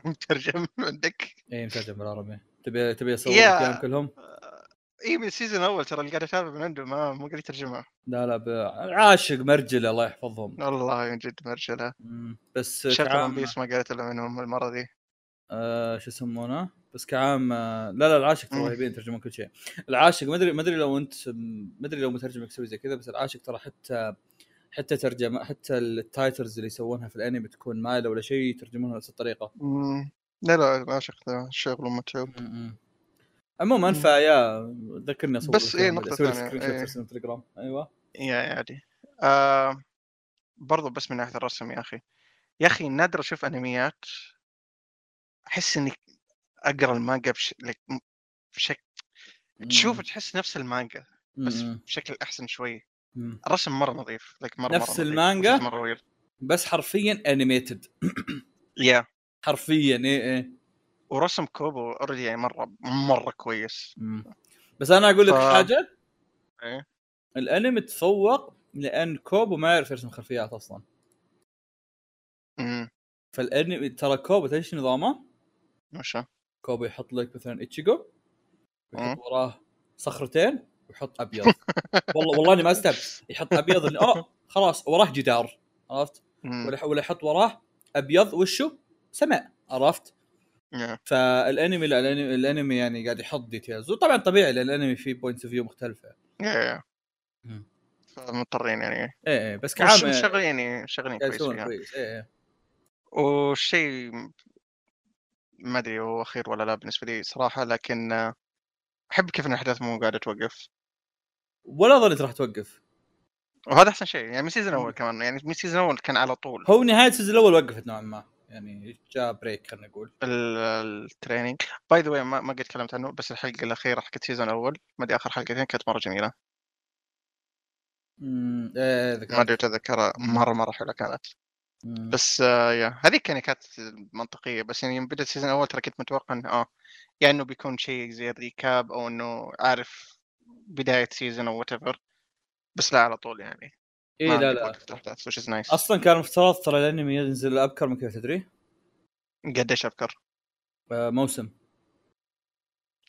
مترجم عندك؟ اي مترجم بالعربي تبي تبي اصور لك اياهم كلهم اي من السيزون الأول ترى اللي قاعد أتابع من عنده ما مو قاعد يترجمها لا لا ب... عاشق مرجل الله يحفظهم والله من جد مرجله. بس كعام بيس ما قالت إلا منهم المرة دي آه شو يسمونه بس كعام آه لا لا العاشق ترى. رهيبين يترجمون كل شيء العاشق ما أدري ما أدري لو أنت ما أدري لو مترجم يسوي زي كذا بس العاشق ترى حتى حتى ترجمة حتى ال titles اللي يسوونها في الأنمي تكون مايلة ولا شيء يترجمونها بنفس الطريقة. لا لا شيخ ذا شغل متعب. عموما. ف yeah ذكرني أصور بس أسوي لك ثانية، screenshot. ترسلهم تليجرام أيوه yeah عادي آه برضو بس من ناحية الرسم يا أخي يا أخي نادر أشوف أنميات أحس إني أقرأ المانجا بش... بشكل تشوف تحس نفس المانجا بس م-م. بشكل أحسن شوي م. الرسم مرة نظيف like مرة نفس مرة. المانجا؟ مرة well بس حرفيا animated yeah حرفيا إيه إيه ورسم كوبو already يعني مرة مرة كويس م. بس أنا أقول لك ف- حاجة إيه الأنمي تفوق لأن كوبو ما يعرف يرسم خلفيات أصلا إمم فالأنمي ترى كوبو تدري إيش نظامه؟ وش كوبو يحط لك مثلا اتشيجو ويحط. وراه صخرتين ويحط أبيض. والله والله اني ما استوعب يحط أبيض اللي أوه خلاص وراه جدار. عرفت؟ ولا ولا يحط وراه أبيض. وشو؟ سماء عرفت؟ فالأنمي لا الانمي, الأنمي يعني قاعد يحط details وطبعا طبيعي لأن الأنمي فيه point of view مختلفة. فمضطرين يعني. إيه إيه بس وش- كعام شغالين يعني؟ شغالين قاعد كويس كويس. إيه إيه. والشيء ما أدري هو أخير ولا لا بالنسبة لي صراحة لكن أحب كيف إن الأحداث مو قاعدة توقف. ولا ظنيت راح توقف. وهذا أحسن شيء يعني من ال season الأول كمان يعني من ال season الأول كان على طول. هو نهاية ال season الأول وقفت نوعا ما يعني جاء break خلينا نقول. ال- ال training by the way ما قد تكلمت عنه بس الحلقة الأخيرة حقت ال season الأول ما أدري آخر حلقتين كانت مرة جميلة. امم إيه ذكرت. ما أدري تذكرها مرة مرة حلوة كانت. بس آه yeah هذيك يعني كانت منطقية بس يعني يوم بدأت ال season الأول ترى كنت متوقع إنه آه yeah إنه بيكون شيء زي ال recap أو إنه عارف بداية season أو what بس لا على طول يعني. ما لا لا. nice. أصلا كان مفترض ترى الانمي ينزل أبكر من كذا تدري؟ قديش أبكر؟ آه، موسم.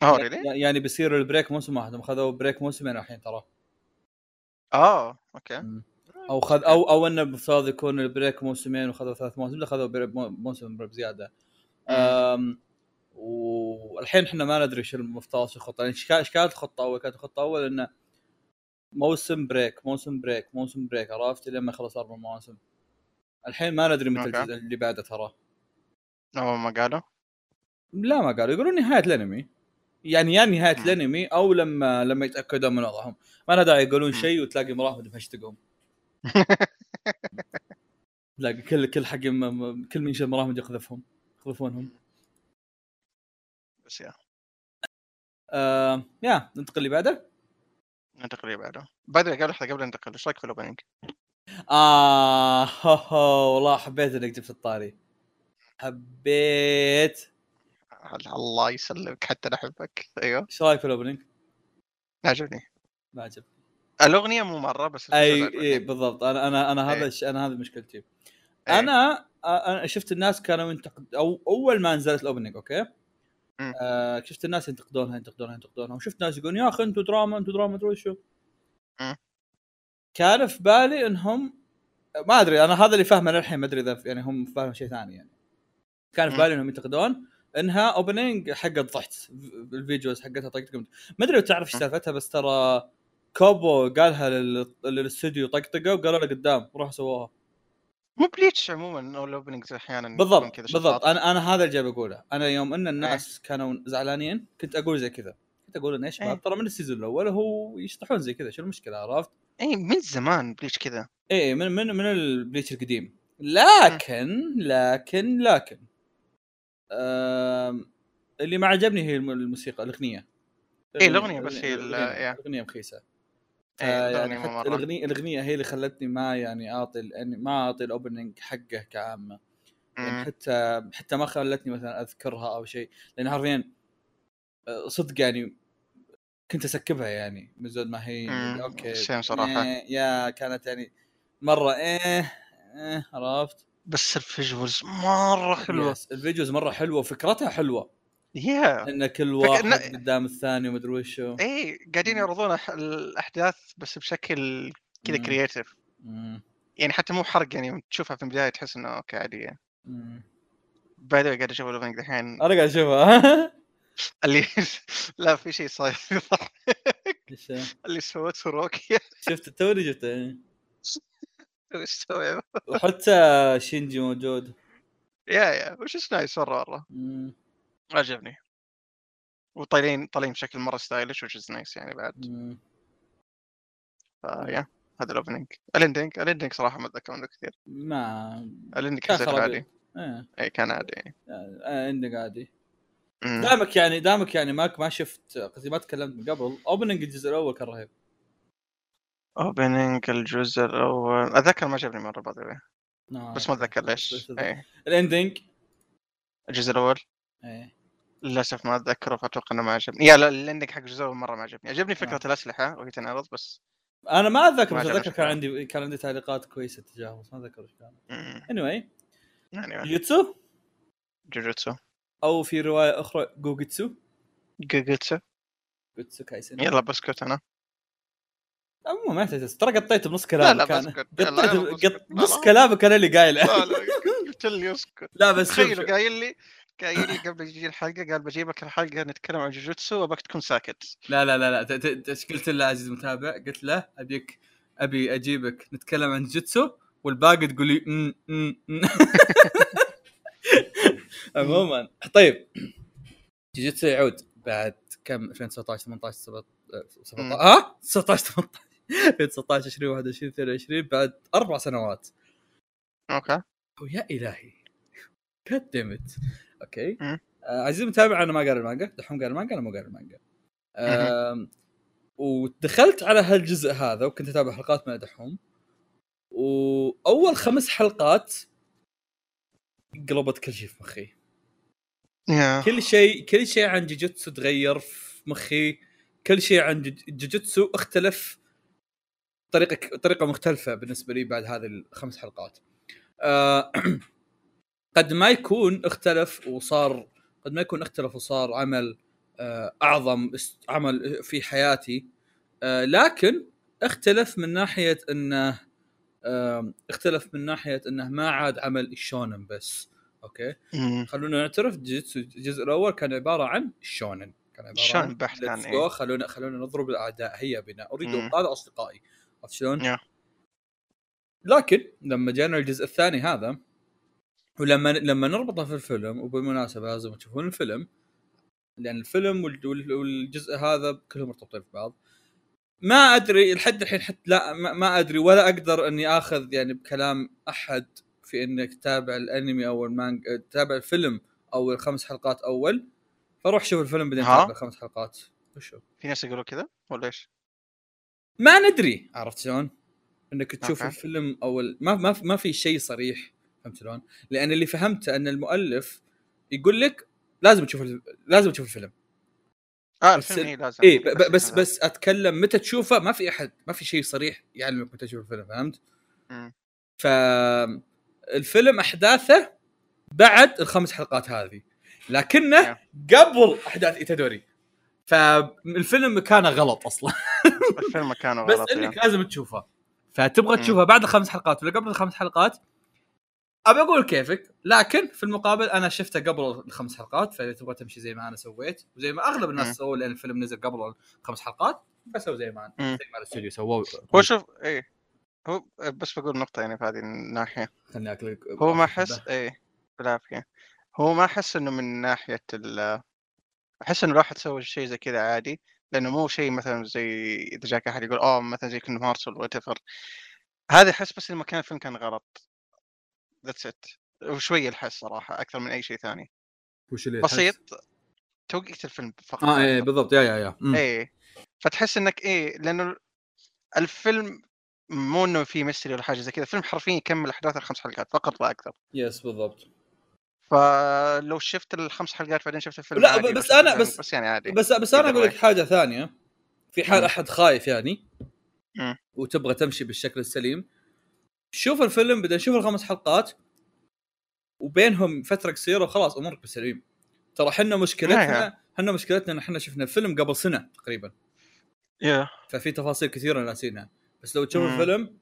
آه يعني- really يعني بيصير ال break موسم واحد هم خذوا break موسمين الحين ترى. آه okay. مم. أو خذ أو أو إنه المفترض يكون ال break موسمين وخذوا ثلاث مواسم لا خذوا موسم بزيادة. والحين إحنا ما ندري شو المفترض شو الخطة. يعني إيش كانت الخطة أول؟ كانت الخطة أول إنه موسم break موسم break موسم break عرفت؟ لين ما يخلص أربع مواسم. الحين ما ندري متى. الجزء اللي بعده ترى. هو ما قالوا؟ لا ما قالوا. يقولون نهاية الأنمي. يعني يا نهاية. الأنمي أو لما لما يتأكدون من وضعهم. ما له داعي يقولون. شيء وتلاقي مرافد مهشتقهم تلاقي كل كل حق م- كل من مرافد يقذفهم يقذفونهم بس يا. آه يا ننتقل اللي بعده. ننتقل اللي بعده. باي ذا قبل لحظه قبل ننتقل إيش رأيك في الاوبننج؟ آه هو هو والله حبيت إنك جبت الطاري. حبيت. الله يسلمك حتى أنا أحبك. أيوه. إيش رأيك في ال opening؟ عجبني. ما عجبني. الأغنية مو مرة بس أي. إي بالضبط أنا أنا أنا هذا إيه. أنا هذه مشكلتي إيه. أنا أنا شفت الناس كانوا ينتقد أو أول ما نزلت ال opening okay. آه شفت الناس ينتقدونها ينتقدونها ينتقدونها وشفت ناس يقولون يا أخي أنتم دراما أنتم دراما مدري شو. كان في بالي إنهم ما أدري أنا هذا اللي فاهمه للحين ما أدري إذا يعني هم فاهمين شيء ثاني يعني كان في. بالي إنهم ينتقدون إنها opening حقت ضحت ال videos حقتها طقطقه ما أدري لو تعرف إيش. سالفتها بس ترى كوبو قالها لل- للاستوديو طقطقة وقالوا له قدام روحوا سووها. مو بليتش عموما أو ال openings أحيانا بالضبط كذا بالضبط. أنا أنا هذا اللي جاي بقوله. أنا يوم إن الناس كانوا زعلانين كنت أقول زي كذا. كنت أقول انه يا شباب إيه. ترى من ال season الأول هو يشطحون زي كذا. شو المشكلة عرفت؟ اي من زمان بليتش كذا. إيه من من من البليتش القديم. لكن لكن لكن آم، اللي ما عجبني هي الم- الموسيقى الأغنية. إيه، الأغنية بس هي yeah. الأغنية إيه، آه، يعني مو حتى. الاغنيه الأغنية هي اللي خلتني ما يعني أعطي يعني ما أعطي ال opening حقه كعامة يعني. حتى حتى ما خلتني مثلا أذكرها أو شيء لأن حرفيا آه، صدق يعني كنت أ skip ها يعني من زود ما هي مم. okay صراحة. إيه، yeah كانت يعني مرة إيه إيه عرفت بس ال visuals مرة حلوة yes ال videos مرة حلوة وفكرتها حلوة yeah إن كل واحد إن- قدام الثاني ومدري وشو. اي قاعدين يعرضون الأحداث بس بشكل كذا. creative مم. يعني حتى مو حرق يعني تشوفها في البداية تحس إنه okay عاديه. by the way قاعد أشوف ال opening الحين أنا قاعد أشوفها. اللي لا في شيء صاير؟ اللي سوته روكيا شفت توني شفته. وحتى شينجي موجود. yeah yeah وش nice مرة مرة. عجبني. وطالعين طالعين بشكل مرة stylish وش nice يعني بعد. فيا هذا الاوبننج الاندنج الاندنج صراحة ما أتذكر منه كثير. ما ال ending كان حسيته خرابيط. عادي. إيه. اي كان عادي. آه، عندك عادي. دامك يعني دامك يعني ما ما شفت قصدي ما تكلمت من قبل opening الجزء الأول كان رهيب. اوبننج الجزء الأول. أتذكر ما عجبني مرة بعد نعم. بس ما أتذكر ليش. ال ending الجزء الأول. إيه. للأسف ما أتذكره فأتوقع إنه ما عجبني. yeah لا ال ending حق الأول مرة ما عجبني. عجبني فكرة نعم. الاسلحه وهي تنعرض بس أنا ما أتذكر بس أتذكر كان. عندي كان عندي تعليقات كويسة تجاهه بس ما أتذكر إيش كان anyway. يعني جوجوتسو جوجوتسو أو في رواية أخرى جوجوتسو جوجوتسو جوجوتسو كايسن يلا بسكت أنا. عموما ما يحتاج ترى قطيت بنص لا كلامك لا لا قطيت نص لا. كلامك أنا اللي قايله. لا لا قلت لي اسكت. لا بس شوف. قايل لي قايل لي قبل يجي الحلقة قال بجيبك الحلقة نتكلم عن جوجوتسو وابك تكون ساكت. لا لا لا لا قلت له عزيز المتابع؟ قلت له أبيك أبي أجيبك نتكلم عن جوجوتسو والباقي تقول لي. عموما. طيب. جوجوتسو يعود بعد كم؟ 2019 18 17 17 ها؟ 19 18 2019 20 21 22 بعد أربع سنوات. okay. ويا إلهي. damn it okay. آه عزيزي المتابع أنا ما قاري المانجا. دحوم قاري المانجا أنا مو قاري المانجا. آم، ودخلت على هالجزء هذا وكنت أتابع حلقات من دحوم. وأول خمس حلقات قلبت كل شيء في مخي. كل شيء كل شيء عن جوجوتسو تغير في مخي. كل شيء عن جوج- جوجوتسو اختلف طريقة طريقة مختلفة بالنسبة لي بعد هذه الخمس حلقات. آه، قد ما يكون اختلف وصار قد ما يكون اختلف وصار عمل آه، أعظم عمل في حياتي آه، لكن اختلف من ناحية إنه اختلف من ناحية إنه ما عاد عمل الشونن بس okay. خلونا نعترف جوجوتسو الجزء الأول كان عبارة عن الشونن كان عبارة شونن عن بحت let's إيه. خلونا خلونا نضرب الأعداء هيا بنا أريد. انقاذ أصدقائي عرفت شلون؟ يا. لكن لما جانا الجزء الثاني هذا ولما لما نربطه في الفيلم وبالمناسبة لازم تشوفون الفيلم لأن الفيلم وال- وال- والجزء هذا كلهم مرتبطين في بعض ما أدري لحد الحين حتى لا ما, أدري ولا أقدر أني آخذ يعني بكلام أحد في إنك تتابع الأنمي أو المانجا تتابع الفيلم أو الخمس حلقات أول فروح شوف الفيلم بعدين ها؟ تابع الخمس حلقات وشو في ناس يقولوا كذا ولا إيش؟ ما ندري عرفت شلون؟ إنك تشوف okay. الفيلم أو ما ما في شيء صريح فهمت شلون؟ لأن اللي فهمته أن المؤلف يقول لك لازم تشوف لازم تشوف الفيلم آه بس الفيلم ال- اي لازم اي بس يكون بس أتكلم متى تشوفه ما في أحد ما في شيء صريح يعلمك متى تشوف الفيلم فهمت؟ ف الفيلم أحداثه بعد الخمس حلقات هذه لكنه قبل أحداث إيتادوري فالفيلم كان غلط أصلا الفيلم بس غلط إنك يعني. لازم تشوفه فتبغى مم. تشوفها بعد الخمس حلقات ولا قبل الخمس حلقات أبي أقول كيفك لكن في المقابل أنا شفته قبل الخمس حلقات فإذا تبغى تمشي زي ما أنا سويت وزي ما أغلب الناس. سووا لأن الفيلم نزل قبل الخمس حلقات فسووا زي ما مم. زي ما الاستوديو سووا هو شوف إيه. هو بس بقول نقطة يعني في هذه الناحية. خلني أكل هو ما احس إيه بالعافية. هو ما احس إنه من ناحية ال أحس إنه راح تسوي شيء زي كذا عادي لأنه مو شيء مثلا زي إذا جاك أحد يقول آه مثلا زي كينجدم هارتس ولا what هذا احس بس لما كان الفيلم كان غلط. that's it وشوية الحس صراحة أكثر من أي شيء ثاني. وش اللي بسيط توقيت الفيلم فقط آه إيه. بالضبط. yeah yeah yeah. إيه. فتحس إنك إيه لأنه الفيلم مو إنه في mystery ولا حاجة زي كذا. الفيلم حرفيا يكمل احداث الخمس حلقات فقط لا أكثر. يس بالضبط. فلو شفت الخمس حلقات بعدين شفت الفيلم لا، بس أنا- الفيلم بس- بس يعني عادي. بس بس أنا أقول لك. حاجة ثانية. في حال. أحد خايف يعني. وتبغى تمشي بالشكل السليم شوف الفيلم بعدين شوف الخمس حلقات وبينهم فترة قصيرة وخلاص أمورك بالسليم ترى إحنا مشكلتنا. إحنا مشكلتنا إن إحنا شفنا الفيلم قبل سنة تقريبا يا ففي تفاصيل كثيرة ناسينها بس لو تشوف مم. الفيلم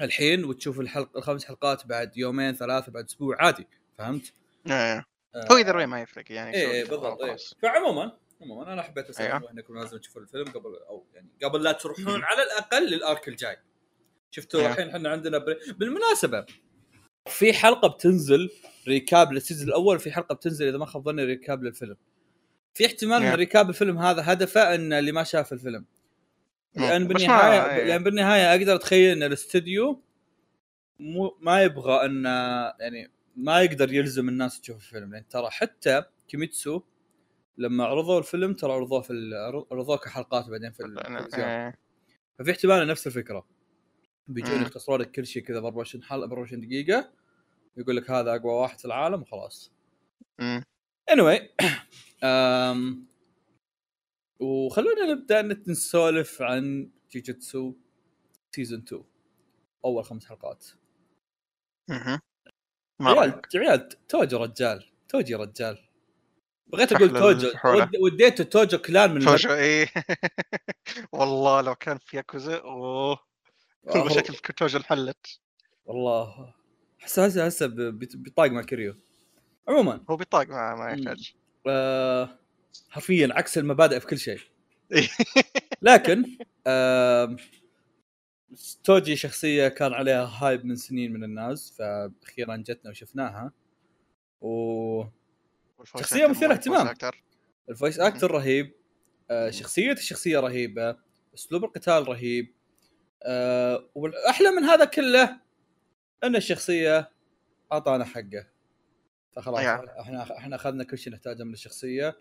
الحين وتشوف الحلقة الخمس حلقات بعد يومين ثلاثة بعد أسبوع عادي فهمت؟ آه، هو اذا ما يفرق يعني إيه شو إيه، تبغى بالضبط إيه وخلاص. فعموما عموما أنا حبيت أسأل أيوه. إنكم لازم تشوفوا الفيلم قبل أو يعني قبل لا تروحون. على الأقل لل arc الجاي شفتوا أيوه. الحين إحنا عندنا بري... بالمناسبة في حلقة بتنزل recap لل season الأول في حلقة بتنزل إذا ما خاب ظني recap للفيلم في احتمال إن أيوه. recap الفيلم هذا هدفه إن اللي ما شاف الفيلم لأن بس ما- بالنهايه إيه. لأن بالنهاية أقدر أتخيل إن الاستوديو مو ما يبغى إن يعني ما يقدر يلزم الناس تشوف الفيلم لأن ترى حتى كيميتسو لما عرضوا الفيلم ترى عرضوه في عرضوه كحلقات بعدين في التلفزيون إيه. ففي احتمال نفس الفكرة بيجون. يختصروا لك كل شيء كذا ب 24 حلقة ب 24 دقيقة يقول لك هذا أقوى واحد في العالم وخلاص مم. anyway أم وخلونا نبدأ نسولف عن جيجيتسو season 2 أول خمس حلقات. ما عيال؟ عيال توجو رجال توجي رجال بغيت أقول توجو وديته توجو clan من توجو إيه والله لو كان في ياكوزا أوه كل مشاكل في توجو انحلت. والله هسه هسه بيطاق مع كيريو. عموما. هو بيطاق ما ما. يحتاج آه حرفيا عكس المبادئ في كل شيء. إيه. لكن آه توجي شخصية كان عليها hype من سنين من الناس فاخيرا جتنا وشفناها. و شخصية مثيرة اهتمام. ال voice actor رهيب آه شخصية الشخصية رهيبة أسلوب القتال رهيب. آه والأحلى من هذا كله إن الشخصية أعطانا حقه فخلاص يا. إحنا إحنا أخذنا كل شيء نحتاجه من الشخصية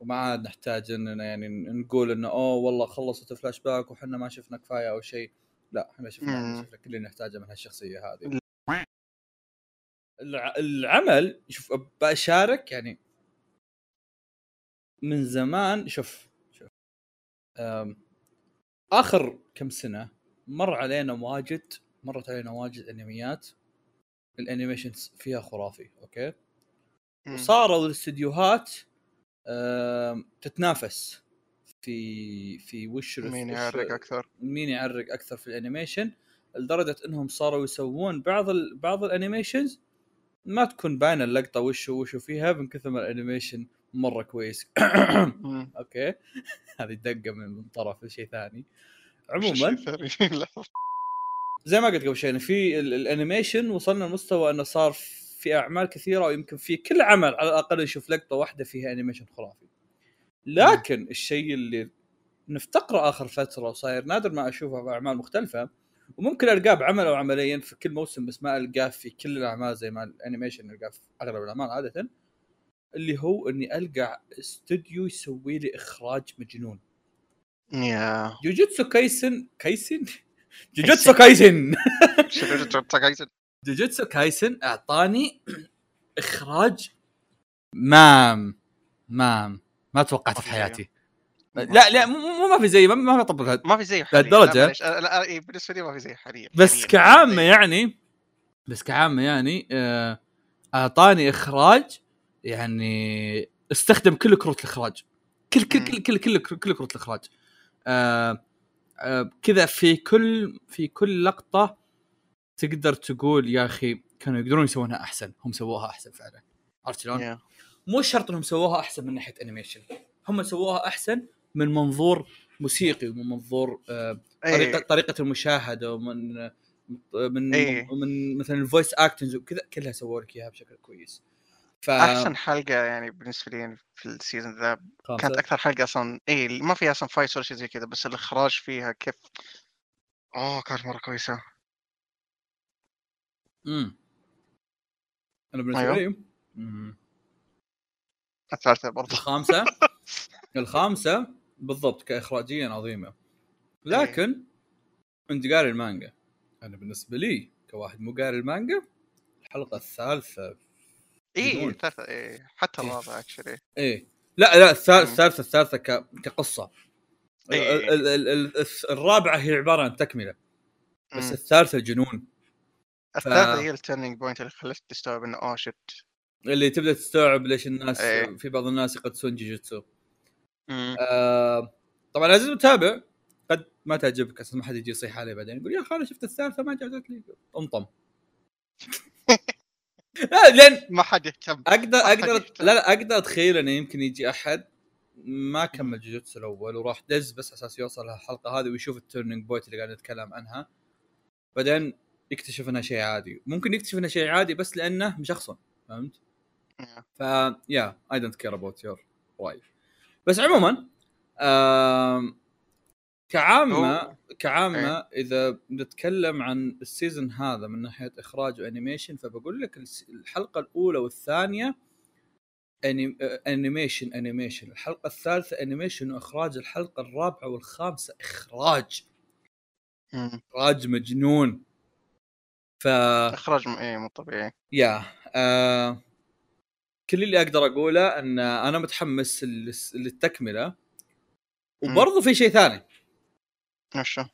وما عاد نحتاج اننا يعني نقول إنه أوه والله خلصت فلاش باك وحنا ما شفنا كفاية أو شيء لا إحنا شفنا. شفنا كل اللي نحتاجه من هالشخصية هذه الع- العمل شوف بشارك يعني من زمان شوف شوف آخر كم سنة مر علينا واجد مرت علينا واجد انميات. ال animation فيها خرافي أوكي. وصاروا الاستديوهات تتنافس في في وش مين يعرق أكثر؟ مين يعرق أكثر في ال animation؟ لدرجة إنهم صاروا يسوون بعض ال... بعض ال animations ما تكون باينة اللقطة وش وش فيها من كثر ما ال animation مرة كويس. أوكي؟ هذه دقة من طرف شيء ثاني. عموما. زي ما قلت قبل شوي في ال- ال animation وصلنا لمستوى إنه صار في أعمال كثيرة ويمكن في كل عمل على الأقل نشوف لقطة واحدة فيها animation خرافي. لكن الشيء اللي نفتقره آخر فترة وصاير نادر ما أشوفه في أعمال مختلفة وممكن ألقاه بعمل أو عمليا في كل موسم بس ما ألقاه في كل الأعمال زي ما ال animation ألقاه في أغلب الأعمال عادة اللي هو إني ألقى استوديو يسوي لي إخراج مجنون. يا جوجوتسو كايسن كايسن جوجوتسو كايسن شو كايسن جوجوتسو كايسن اعطاني اخراج مام. مام. ما توقعته في حياتي. لا لا مو ما في زي ما ما بطبق ما في لا، إيه، بالنسبة لي ما في زيه حاليا. بس. كعامة يعني بس كعامة يعني آه، اعطاني اخراج يعني استخدم كل كروت الاخراج. كل كل. كل كل كل, كل كروت الاخراج. كذا في كل في كل لقطة تقدر تقول يا أخي كانوا يقدرون يسوونها أحسن هم سووها أحسن فعلا عرفت شلون؟ yeah. مو شرط إنهم سووها أحسن من ناحية animation هم سووها أحسن من منظور موسيقي ومن منظور آه، طريقه إيه. طريقة المشاهدة ومن من إيه. من مثلا ال voice acting وكذا كلها سووا لك إياها بشكل كويس ف أحسن حلقة يعني بالنسبة لي يعني في ال season ذا. كانت أكثر حلقة أصلا إي ما فيها أصلا fight ولا شيء زي كذا بس الإخراج فيها كيف oh كانت مرة كويسة. امم أنا بالنسبة أيوه. لي مم. الثالثة برضه الخامسة؟ الخامسة بالضبط كاخراجيا عظيمة. لكن انت قاري المانجا. أنا بالنسبة لي كواحد مو قاري المانجا الحلقة الثالثة اي. الثالثه اي حتى إيه. الرابعه actually إيه لا لا. الثالثة الثالثة. كقصة إيه. ال- ال- ال- ال- الث- الرابعة هي عبارة عن تكملة بس الثالثة جنون الثالثة هي ال turning point اللي خلتك تستوعب إنه oh shit اللي تبدأ تستوعب ليش الناس إيه. في بعض الناس يقدسون جيجوتسو مم. آه طبعا عزيز المتابع قد ما تعجبك أصلا ما حد يجي يصيح علي بعدين يقول يا أنا شفت الثالثة ما جازت لي أنطم لأن ما حد يهتم. أقدر أقدر يهتم. لا لا أقدر أتخيل انه يمكن يجي أحد ما كمل جوجوتسو الأول وراح دز بس على أساس يوصل للحلقة هذه ويشوف ال turning point اللي قاعد نتكلم عنها. بعدين يكتشف انها شيء عادي. ممكن يكتشف انها شيء عادي بس لأنه مشخصن فهمت؟ ف yeah I don't care about your رأي بس عموما آم، كعامة كعامة إذا نتكلم عن ال season هذا من ناحية إخراج و animation فبقول لك الحلقة الأولى والثانية animation animation. الحلقة الثالثة animation وإخراج الحلقة الرابعة والخامسة إخراج. إخراج مجنون. ف إخراج إيه مو طبيعي. يا آه... كل اللي أقدر أقوله أن أنا متحمس للتكملة. وبرضه في شيء ثاني. وشو؟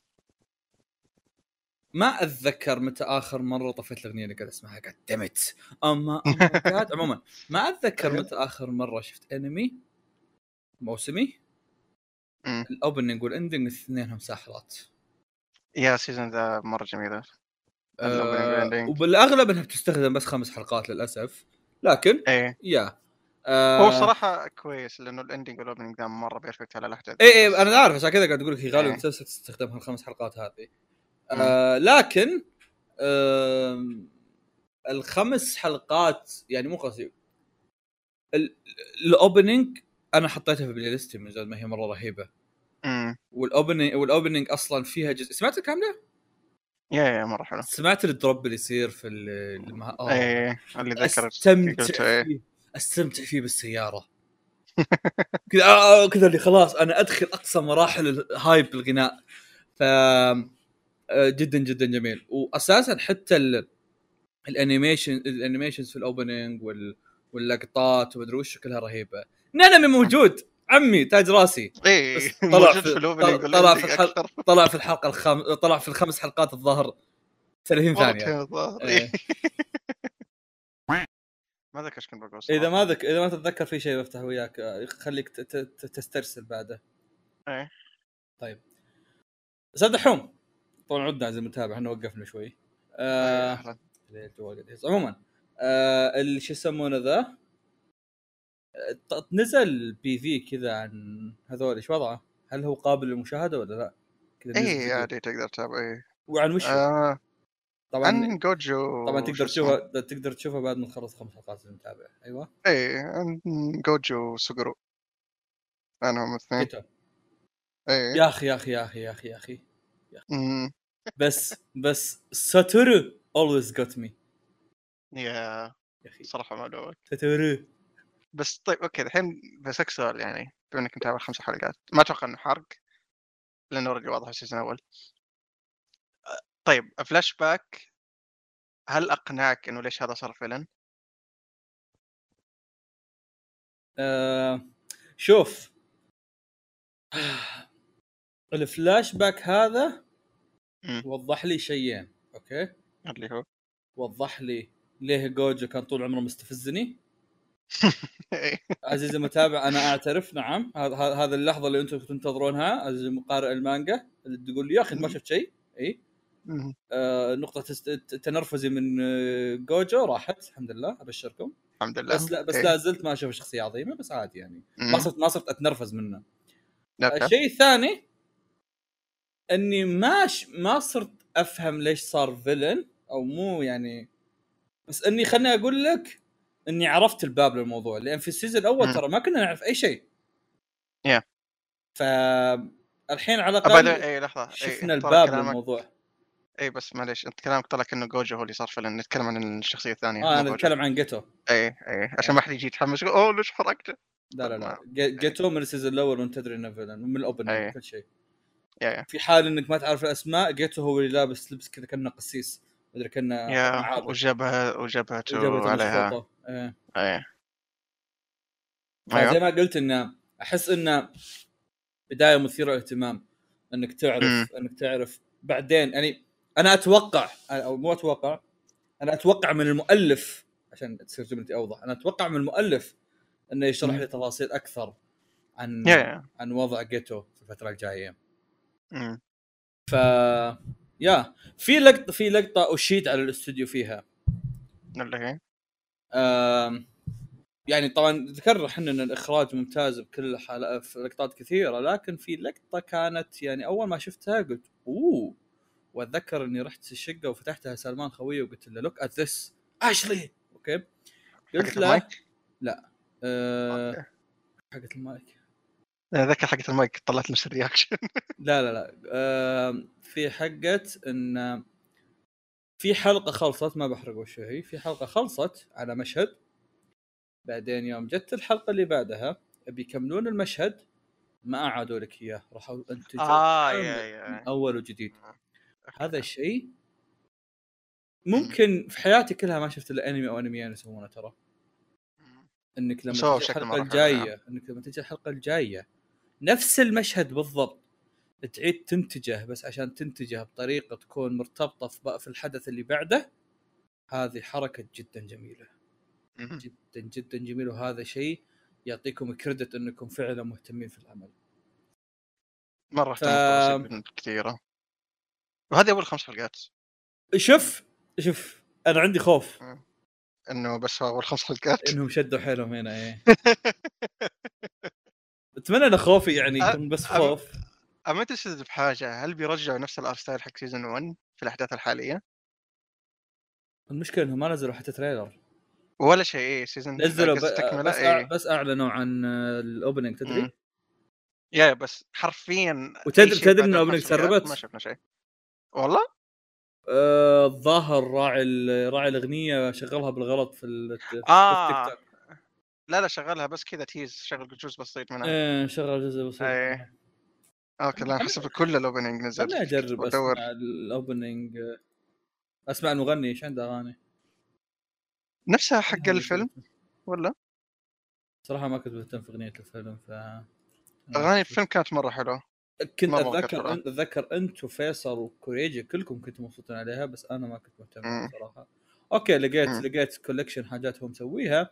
ما أتذكر متى آخر مرة طفيت الأغنية اللي قاعد أسمعها قاعد دمت اما قاعد عموما ما أتذكر. متى آخر مرة شفت انمي موسمي. الأوبننج والإندنج اثنينهم ساحرات يا season ذا مرة جميلة وال ending. وبالأغلب إنها بتستخدم بس خمس حلقات للأسف لكن إيه يا آه هو صراحة كويس لأنه ال ending وال opening ذا مرة perfect على الاحداث اي اي أنا عارف عشان كذا قاعد أقول لك هي غالبا إيه. المسلسل تستخدمها الخمس حلقات هذه آه لكن آه الخمس حلقات يعني مو قصدي ال- ال opening أنا حطيتها في playlist ي من زمان ما هي مرة رهيبة امم وال opening وال opening أصلا فيها جزء سمعت الكامله؟ yeah yeah مرة حلو سمعت ال drop اللي يصير في ال- المه... آه. إيه اللي ذكرت أستمتع إيه. فيه أستمتع فيه بالسيارة. كذا آه، آه، كذا اللي خلاص أنا أدخل أقصى مراحل ال hype بالغناء ف آه، جدا جدا جميل. واساسا حتى ال... ال animation ال animations في ال opening وال... واللقطات ومدري وش كلها رهيبة. نانامي موجود! عمي تاج راسي. بس طلع في- في طلع- في. أكثر. طلع في الحلقة الخام طلع في الخمس حلقات الظهر 30 ثانية. إيه. ما ذكر كنت بقول إذا. ما ذك... إذا ما تتذكر في شيء بفتح وياك آه، خليك ت... ت... ت- تسترسل بعده إيه طيب أستاذ دحوم طبعا عدنا عزيزي المتابع إحنا وقفنا شوي آه... يهز. عموما آه... اللي شو يسمونه ذا آه، نزل بي في كذا عن هذول إيش وضعه؟ هل هو قابل للمشاهدة ولا لا؟ كذا فيديو. عادي تقدر تتابع إيه وعن وش؟ آه طبعا عن جوجو طبعا تقدر؟ تشوفها تقدر تشوفها بعد ما تخلص خمس حلقات اللي متابع. أيوه. إيه عن جوجو وسوجورو أنا هم الاثنين. إيه. يا أخي يا أخي يا أخي يا أخي يا أخي. بس بس ساتورو always got me. يا يا أخي. صراحة معلومات ساتورو. بس طيب okay الحين بسألك سؤال يعني بما إنك متابع خمس حلقات ما أتوقع إنه حرق؟ لأنه already واضح ال season الأول. طيب فلاش باك هل أقنعك إنه ليش هذا صار villain؟ آه شوف. الفلاش باك هذا. وضح لي شيئين okay؟ اللي هو؟ وضح لي ليه جوجو كان طول عمره مستفزني. عزيزي المتابع أنا أعترف نعم. هذا اللحظة اللي أنتم تنتظرونها عزيزي قارئ المانجا اللي تقول لي يا أخي ما شفت شيء؟ إي. آه نقطة تست- تنرفزي من آه، جوجو راحت الحمد لله أبشركم. الحمد لله. بس لا بس إيه. لا زلت ما أشوف شخصية عظيمة بس عادي يعني. ما صرت ما صرت أتنرفز منه. الشيء الثاني إني ما ش... ما صرت أفهم ليش صار villain أو مو يعني بس إني خليني أقول لك إني عرفت الباب للموضوع لأن في ال season الأول. ترى ما كنا نعرف أي شيء. Yeah. فالحين على آه، الأقل اي لحظة. إيه، شفنا الباب للموضوع. اي بس معليش أنت كلامك طلع انه جوجو هو اللي صار villain نتكلم عن الشخصية الثانية آه أنا. أتكلم عن جيتو اي اي عشان ما حد يجي يتحمس يقول أوه ليش حرقته؟ لا لا لا جي- جيتو من ال season الأول وأنت تدري إنه villain ومن ال opening. كل شيء في حال إنك ما تعرف الأسماء جيتو هو اللي لابس لبس كذا كأنه قسيس مدري كأنه يا. وجبهة وجبهته عليها مسقوطة. إيه. اي فزي أيوه. ما قلت إنه أحس إنه بداية مثيرة للاهتمام إنك تعرف. إنك تعرف بعدين يعني أنا أتوقع أو مو أتوقع أنا أتوقع من المؤلف عشان تصير جملتي أوضح أنا أتوقع من المؤلف إنه يشرح. لي تفاصيل أكثر عن يا عن وضع جيتو في الفترة الجاية. أمم. ف يا في لقطه في لقطة أشيد على الاستوديو فيها. اللي هي يعني طبعا ذكرنا إحنا إن الإخراج ممتاز بكل حال في لقطات كثيرة لكن في لقطة كانت يعني أول ما شفتها قلت أوه. واتذكر اني رحت الشقة وفتحتها سلمان خويه وقلت له look at this actually okay. قلت حقت له المايك؟ آه okay. حقت المايك. أنا ذكر حقت المايك طلعت نفس ال reaction لا لا لا. آه في حقه إن في حلقة خلصت ما بحرق وش هي في حلقة خلصت على مشهد. بعدين يوم جت الحلقة اللي بعدها بيكملون المشهد ما أعادوا لك إياه. راحوا انتجوا كامل يا من يا أول وجديد. هذا. الشيء ممكن في حياتي كلها ما شفت إلا أنمي أو أنميين يسوونه ترى. إنك لما تجي الحلقة الجاية إنك لما تجي الحلقة الجاية نفس المشهد بالضبط. تعيد تنتجه بس عشان تنتجه بطريقة تكون مرتبطة في الحدث اللي بعده. هذه حركة جدا جميلة. جدا جدا جميل. وهذا شيء يعطيكم credit إنكم فعلا مهتمين في العمل. مرة ف- كثيره وهذه أول خمس حلقات. شوف شوف أنا عندي خوف. إنه بس أول خمس حلقات. إنهم شدوا حيلهم هنا إيه. أتمنى إن خوفي يعني يكون بس خوف. أما تشتد بحاجة هل بيرجعوا نفس ال art style حق season 1 في الأحداث الحالية؟ المشكلة إنهم ما نزلوا حتى trailer. ولا شيء إيه season نزلوا ب... بس أع... بس أعلنوا عن ال opening تدري؟ yeah بس حرفيا وتدري- تدري opening حلقات؟ سربت؟ ما شفنا شيء. والله؟ آه، الظاهر راعي ال- راعي الأغنية شغلها بالغلط في ال- في آه. التيك توك. لا لا شغلها بس كذا tease شغل جزء بسيط منها. إيه شغل جزء بسيط إيه okay لا حسب كل ال opening نزل خليني أجرب أسمع ال opening. أسمع المغني إيش عنده أغاني؟ نفسها حق الفيلم ولا؟ صراحة ما كنت مهتم في أغنية الفيلم ف أغاني الفيلم كانت مرة حلوة. كنت أتذكر. أتذكر انت وفيصل وكوريجي كلكم كنتوا مبسوطين عليها بس أنا ما كنت مهتم. صراحة okay لقيت مم. لقيت collection حاجات هو مسويها.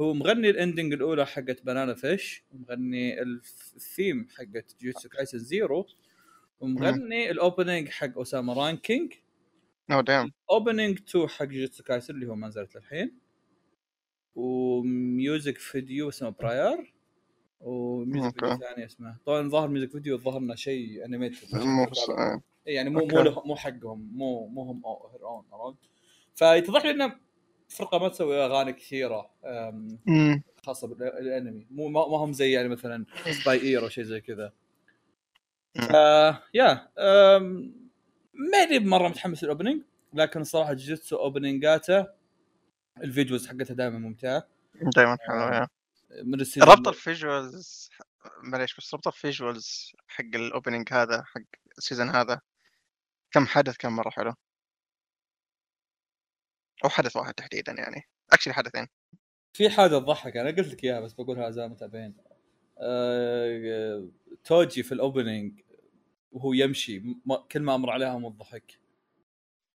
هو مغني ال ending الأولى حقت Banana Fish ومغني الثيم حقت جوتسو كايسن زيرو ومغني الاوبننج حق اسامه رانكينج نو دام اوبننج 2 حق جوتسو كايسن اللي هو ما نزلت للحين. وميوزك فيديو اسمه براير وميوزك فيديو. ثاني اسمه. طبعا ظهر ميوزك فيديو ظهر لنا شيء انيميتد آه. يعني مو مو مو حقهم. مو مو هم هير اون عرفت؟ فيتضح لي إنه فرقة ما تسوي أغاني كثيرة خاصة بالانمي مو ما هم زي يعني مثلا Spyair أو شيء زي كذا. ف yeah ماني مره متحمس لل opening لكن الصراحه جوجيتسو اوبننجاته ال videos حقتها دائما ممتعة. دائما حلو آه، yeah. من ال season ربط ال visuals معليش بس ربط ال visuals حق ال opening هذا حق ال season هذا. كم حدث كان مرة حلو. أو حدث واحد تحديدا يعني. actually حدثين. في حاجة تضحك أنا قلت لك إياها بس بقولها اعزائي المتابعين آه، توجي في ال opening وهو يمشي كل ما أمر عليها من الضحك.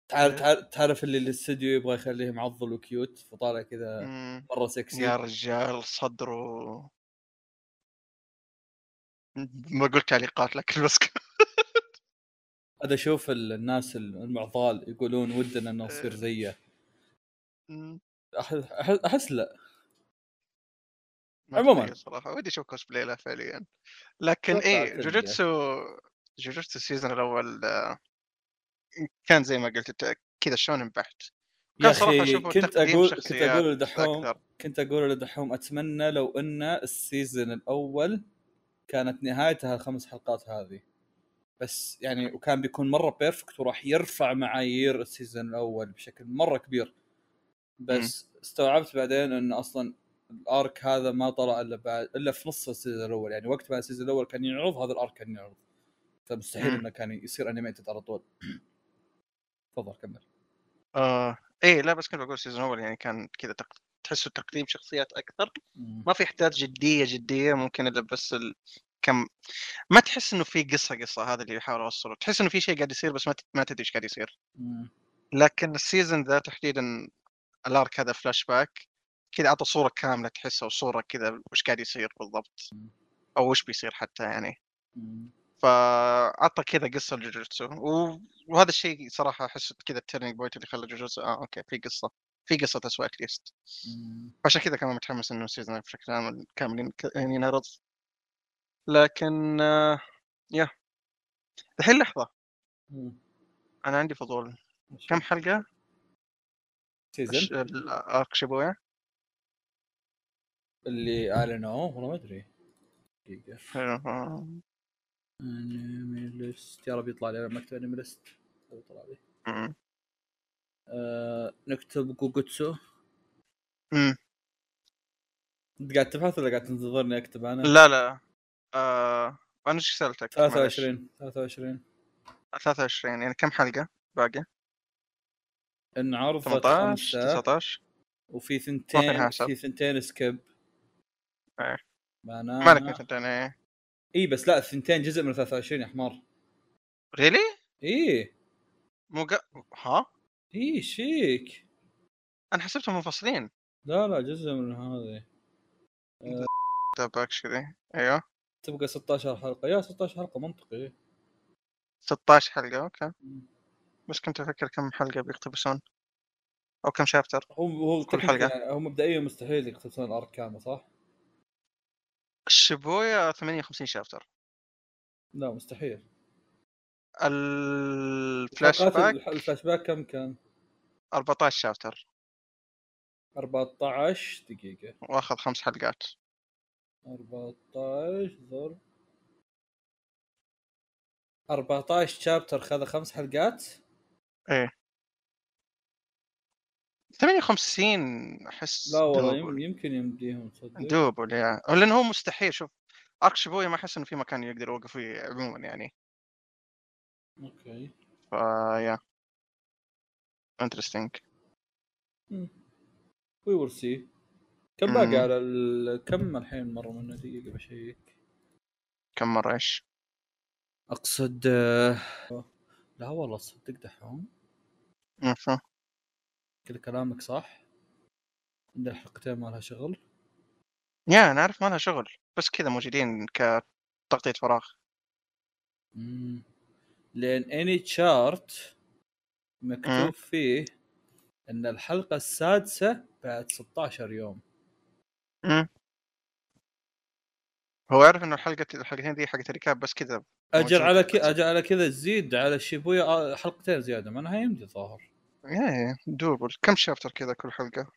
تعرف تعرف- تعرف اللي الاستوديو يبغى يخليه معضل و cute فطالع كذا. مرة سكسي يا رجال صدره ما قلت تعليقات لكن بس هذا أشوف ال- الناس المعضال يقولون ودنا إنه. نصير زيه مم. أحس لا ما عموماً. صراحة ودي أشوف كوسبلاي له فعليا لكن إيه. جوجوتسو جوجوتسو ال season الأول آه، كان زي ما قلت كذا shonen بحت يا أخي كنت أقول كنت أقول لدحوم. كنت أقول لدحوم أتمنى لو إن ال season الأول كانت نهايتها الخمس حلقات هذه. بس يعني وكان بيكون مرة perfect وراح يرفع معايير ال season الأول بشكل مرة كبير. بس استوعبت بعدين انه أصلا ال arc هذا ما طلع إلا بعد إلا في نص ال season الأول. يعني وقت ما ال season الأول كان ينعرض هذا ال arc كان ينعرض فمستحيل. إنه كان يصير animated على طول. تفضل كمل آه إيه لا بس كنت بقول ال season الأول يعني كان كذا تق... تحسه تقديم شخصيات أكثر مم. ما في احداث جدية جدية ممكن الا بس ال... كم ما تحس إنه في قصة قصة هذا اللي يحاول اوصله تحس إنه في شيء قاعد يصير بس ما ت... ما تدري إيش قاعد يصير مم. لكن ال season ذا تحديدا ال arc هذا فلاش باك كذا أعطى صورة كاملة تحسها وصورة كذا وش قاعد يصير بالضبط. أو وش بيصير حتى يعني مم. فأعطى كذا قصة لجوجوتسو. وهذا الشيء صراحة أحس كذا ال turning point اللي خلى جوجوتسو آه okay في قصة في قصة تسوى at least. عشان كذا كمان متحمس إنه ال season بشكل عام كامل ينك- يعني ينعرض لكن آه، yeah الحين لحظة. مم. أنا عندي فضول. كم حلقة؟ season ال arc شيبويا اللي اعلنوه والله ما أدري. دقيقة. آه، anime list يا رب يطلع لي مكتب anime list يطلع لي. آه نكتب جوجوتسو أمم. أنت قاعد تبحث ولا قاعد تنتظرني أكتب أنا؟ لا لا آه، أنا إيش سألتك؟ معلش. 23 23 23 يعني كم حلقة باقي؟ انعرضت 18 خمسة 19 وفي ما في ثنتين. في ثنتين skip إيه. معناها مالك مثلا إيه إي بس لا الثنتين جزء من 23 يا حمار. really؟ إي. مو ق... ها؟ إي إيش فيك؟ أنا حسبتهم منفصلين. لا لا جزء من هذه. طب actually. أيوه. تبقى 16 حلقة. yeah 16 حلقة منطقي. 16 حلقة okay. بس كنت أفكر كم حلقة بيقتبسون. أو كم chapter. هو هو كل حلقة. يعني هو مبدئيا مستحيل يقتبسون ال arc كامل صح؟ الشبوية 58 chapter. لا مستحيل. الفلاش باك الفلاش باك كم كان؟ 14 chapter. 14 دقيقة. واخذ خمس حلقات. 14 ضرب 14 chapter خذ خمس حلقات؟ 58 أحس لا والله يمكن يمديهم تصدق double yeah. لأن هو مستحيل شوف arc شبوية ما أحس إنه في مكان يقدر يوقف فيه عموما يعني. okay. ف yeah interesting we will see كم. باقي على ال... كم الحين مرة منه دقيقه بشيك كم مرة إيش؟ أقصد آه، لا والله صدق دحوم. كذا كلامك صح عندنا حلقتين ما لها شغل yeah أنا أعرف ما لها شغل بس كذا موجودين كتغطية فراغ مم. لأن اني تشارت مكتوب مم. فيه إن الحلقة السادسة بعد 16 يوم مم. هو يعرف إنه الحلقة الحلقتين دي حقت الركاب بس كذا أجل على. كذا أجل على كذا تزيد على الشيبويا آه، حلقتين زيادة معناها يمدي ظاهر إيه دوبل كم شابتر كذا كل حلقة؟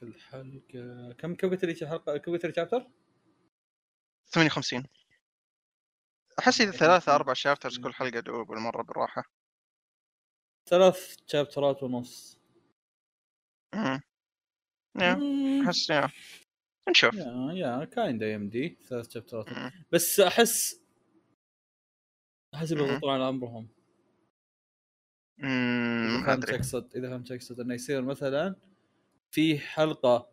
كل حلقة. كم كم قلت لي الحلقة كم قلت لي شابتر؟ 58 احس اذا ثلاثة أربع شابترز كل حلقة دوبل مرة بالراحة. ثلاث شابترات ونص. امم يا. أحس يا. نشوف. يا يا كايندا يمدي. ثلاث شابترات. بس أحس أحس مم. يضغطون على أمرهم. امم ما أدري. اقصد إذا فهمت اقصد إنه يصير مثلا في حلقة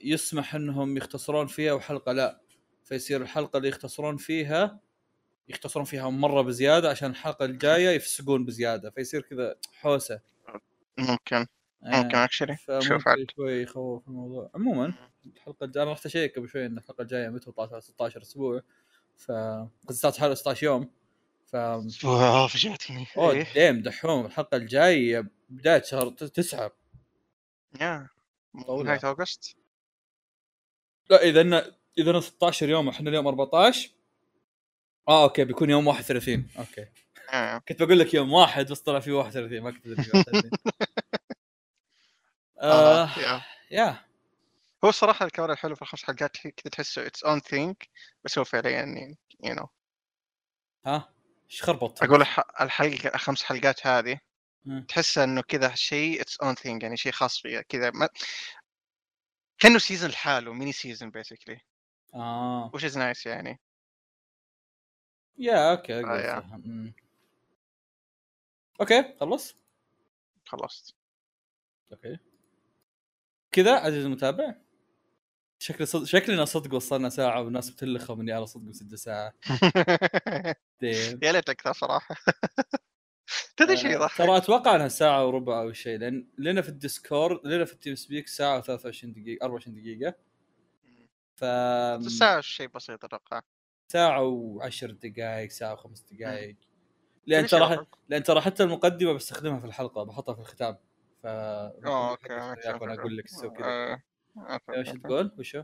يسمح إنهم يختصرون فيها وحلقة لا. فيصير الحلقة اللي يختصرون فيها يختصرون فيها مرة بزيادة عشان الحلقة الجاية يفسقون بزيادة. فيصير كذا حوسة. ممكن ممكن آه، actually شوف عاد. شوي يخوف الموضوع. عموما الحلقة الجايه أنا رحت أشيك قبل شوي إن الحلقة الجاية متى؟ 16 16 أسبوع. ف قصدي حلقه 16 يوم. ف wow فجأتني oh damn دحوم الحلقة الجاية بداية شهر 9 yeah. نهاية August لا إذا إن إذا إن 16 يوم إحنا اليوم 14 آه okay بيكون يوم 31 okay. آه. كنت بقول لك يوم واحد بس طلع في 31 ما كنت أدري في 31 آه. آه yeah. هو الصراحة الكاميرا الحلو في الخمس حلقات كذا تحسه its own thing بس هو فعليا يعني you know ها؟ إيش خربط؟ أقول الح- الحلقة الخمس حلقات هذه. تحس إنه كذا شيء its own thing يعني شيء خاص فيها كذا ما... كأنه season لحاله mini season basically آه. which is nice يعني. yeah okay آه، yeah. مم. okay خلص؟ خلصت. okay كذا عزيزي المتابع؟ شكلي صد... شكلنا صدق وصلنا ساعة والناس بتلخم إني أنا صدق مسجل ساعة يا ليت أكثر صراحة. تدري شيء آه، يضحك ترى أتوقع إنها ساعة وربع أو شيء لأن لنا في ال Discord لنا في ال TeamSpeak ساعة و23 دقيقة 24 دقيقة. ف الساعة شيء بسيط أتوقع. ساعة و10 دقائق ساعة وخمس دقائق لأن ترى؟ لأن ترى حتى المقدمة بستخدمها في الحلقة بحطها في الختام. ف okay أقول لك تسوي كذا. okay. تقول؟ وشو؟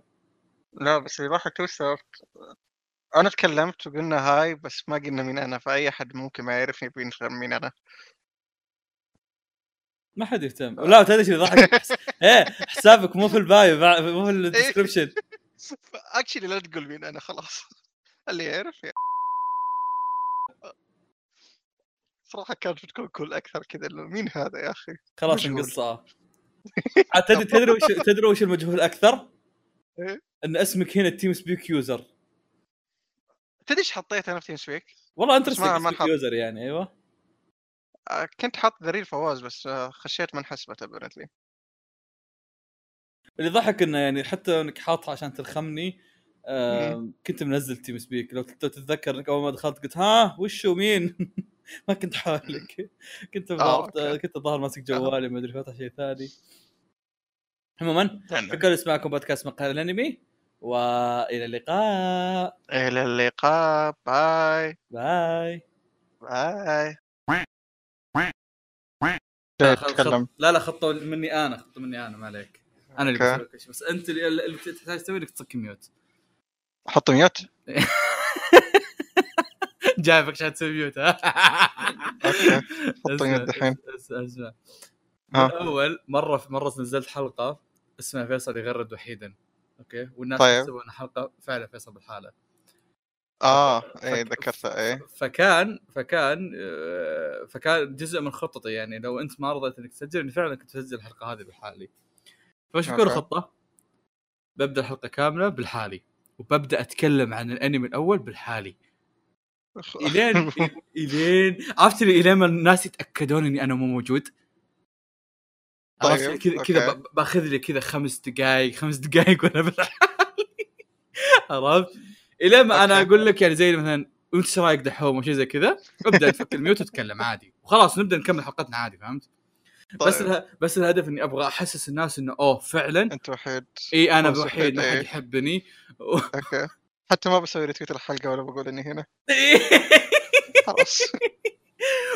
لا بس اللي يضحك تو صرت أنا تكلمت وقلنا hi بس ما قلنا مين أنا فأي أحد ممكن ما يعرفني بينفهم مين أنا. ما حد يهتم. لا تدري شو يضحك حس- إيه حسابك مو في ال bio مو في ال description actually لا تقول مين أنا خلاص. اللي يعرف yeah صراحة كانت بتكون cool أكثر كذا مين هذا يا أخي؟ خلاص مجهول. تدري تدري وش تدري وش المجهول أكثر؟ إيه؟ إن اسمك هنا ال TeamSpeak user تدري إيش حطيت أنا في TeamSpeak؟ والله انت اسمك. user يعني أيوه آه، كنت حاط the real فواز بس آه، خشيت ما انحسبت apparently اللي ضحك إنه يعني حتى إنك حاطها عشان ترخمني آه كنت منزل TeamSpeak. لو تتذكر انك أول ما دخلت قلت ها وشو مين؟ ما كنت حالك كنت الظاهر okay. كنت الظاهر ماسك جوالي ما أدري فاتح شيء ثاني. عموما شكرا لسماعكم بودكاست مقهى الأنمي وإلى اللقاء. إلى اللقاء. bye bye bye لا تكلم لا لا خطوا مني أنا خطوا مني أنا ما عليك. أنا اللي. بسوي كل شيء بس أنت اللي, اللي تحتاج تسوي لك تصك mute. أحط mute؟ جايبك عشان تسوي mute okay حط mute دحين. أسمع أسمع. اول مرة في مرة نزلت حلقة اسمها فيصل يغرد وحيدا okay؟ والناس طيب. انها حلقة فعلا فيصل بالحالة. آه إيه ذكرتها إيه. فكان فكان آه، فكان جزء من خطتي يعني لو أنت ما رضيت إنك تسجل إني فعلا كنت أسجل الحلقة هذه بالحالي. فايش okay. الخطة؟ ببدأ الحلقة كاملة بالحالي. وببدأ أتكلم عن الأنمي الأول بالحالي الين الين عرفت لي إلين ما الناس يتأكدون إني أنا مو موجود طيب، كذا كذا بأخذ لي كذا خمس دقائق خمس دقائق وأنا بالحالي عرفت؟ إلين ما أنا. أقول لك يعني زي مثلا وإنت إيش رأيك دحوم وشي زي كذا أبدأ تفك الميوت وتتكلم عادي وخلاص نبدأ نكمل حلقتنا عادي فهمت؟ بس طيب. اله... بس الهدف إني أبغى أحسس الناس إنه أوه فعلا أنت وحيد إي أنا الوحيد ما حد. يحبني okay حتى ما بسوي retweet الحلقة ولا بقول إني هنا خلاص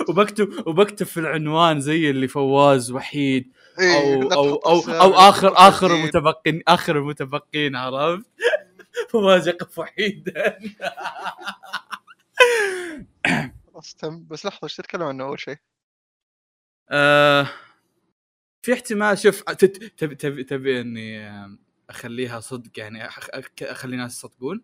وبكتب وبكتب في العنوان زي اللي فواز وحيد أو أو أو, أو آخر آخر. المتبقين آخر المتبقين عرفت؟ فواز يقف وحيدا بس لحظة إيش تتكلم عنه أول شيء؟ آه في احتمال شوف تبي تبي تبي إني أخليها صدق يعني أخلي الناس يصدقون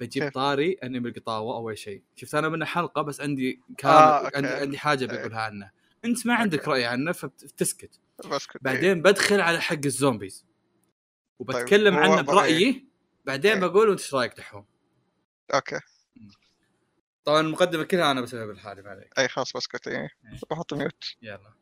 بجيب؟ طاري أنمي القطاوة أول شيء شفت أنا منه حلقه بس عندي كان آه،. عندي, عندي حاجة إيه. بقولها عنه أنت ما عندك okay. رأي عنه فبتسكت بس كنت- بعدين بدخل على حق ال zombies وبتكلم طيب، عنه برأيي بعدين إيه. بقول وإنت إيش رأيك دحوم okay طبعا المقدمه كلها أنا بسويها بالحالي ما عليك. أي خلاص بس كنت إيه. بحط ميوت. يلا.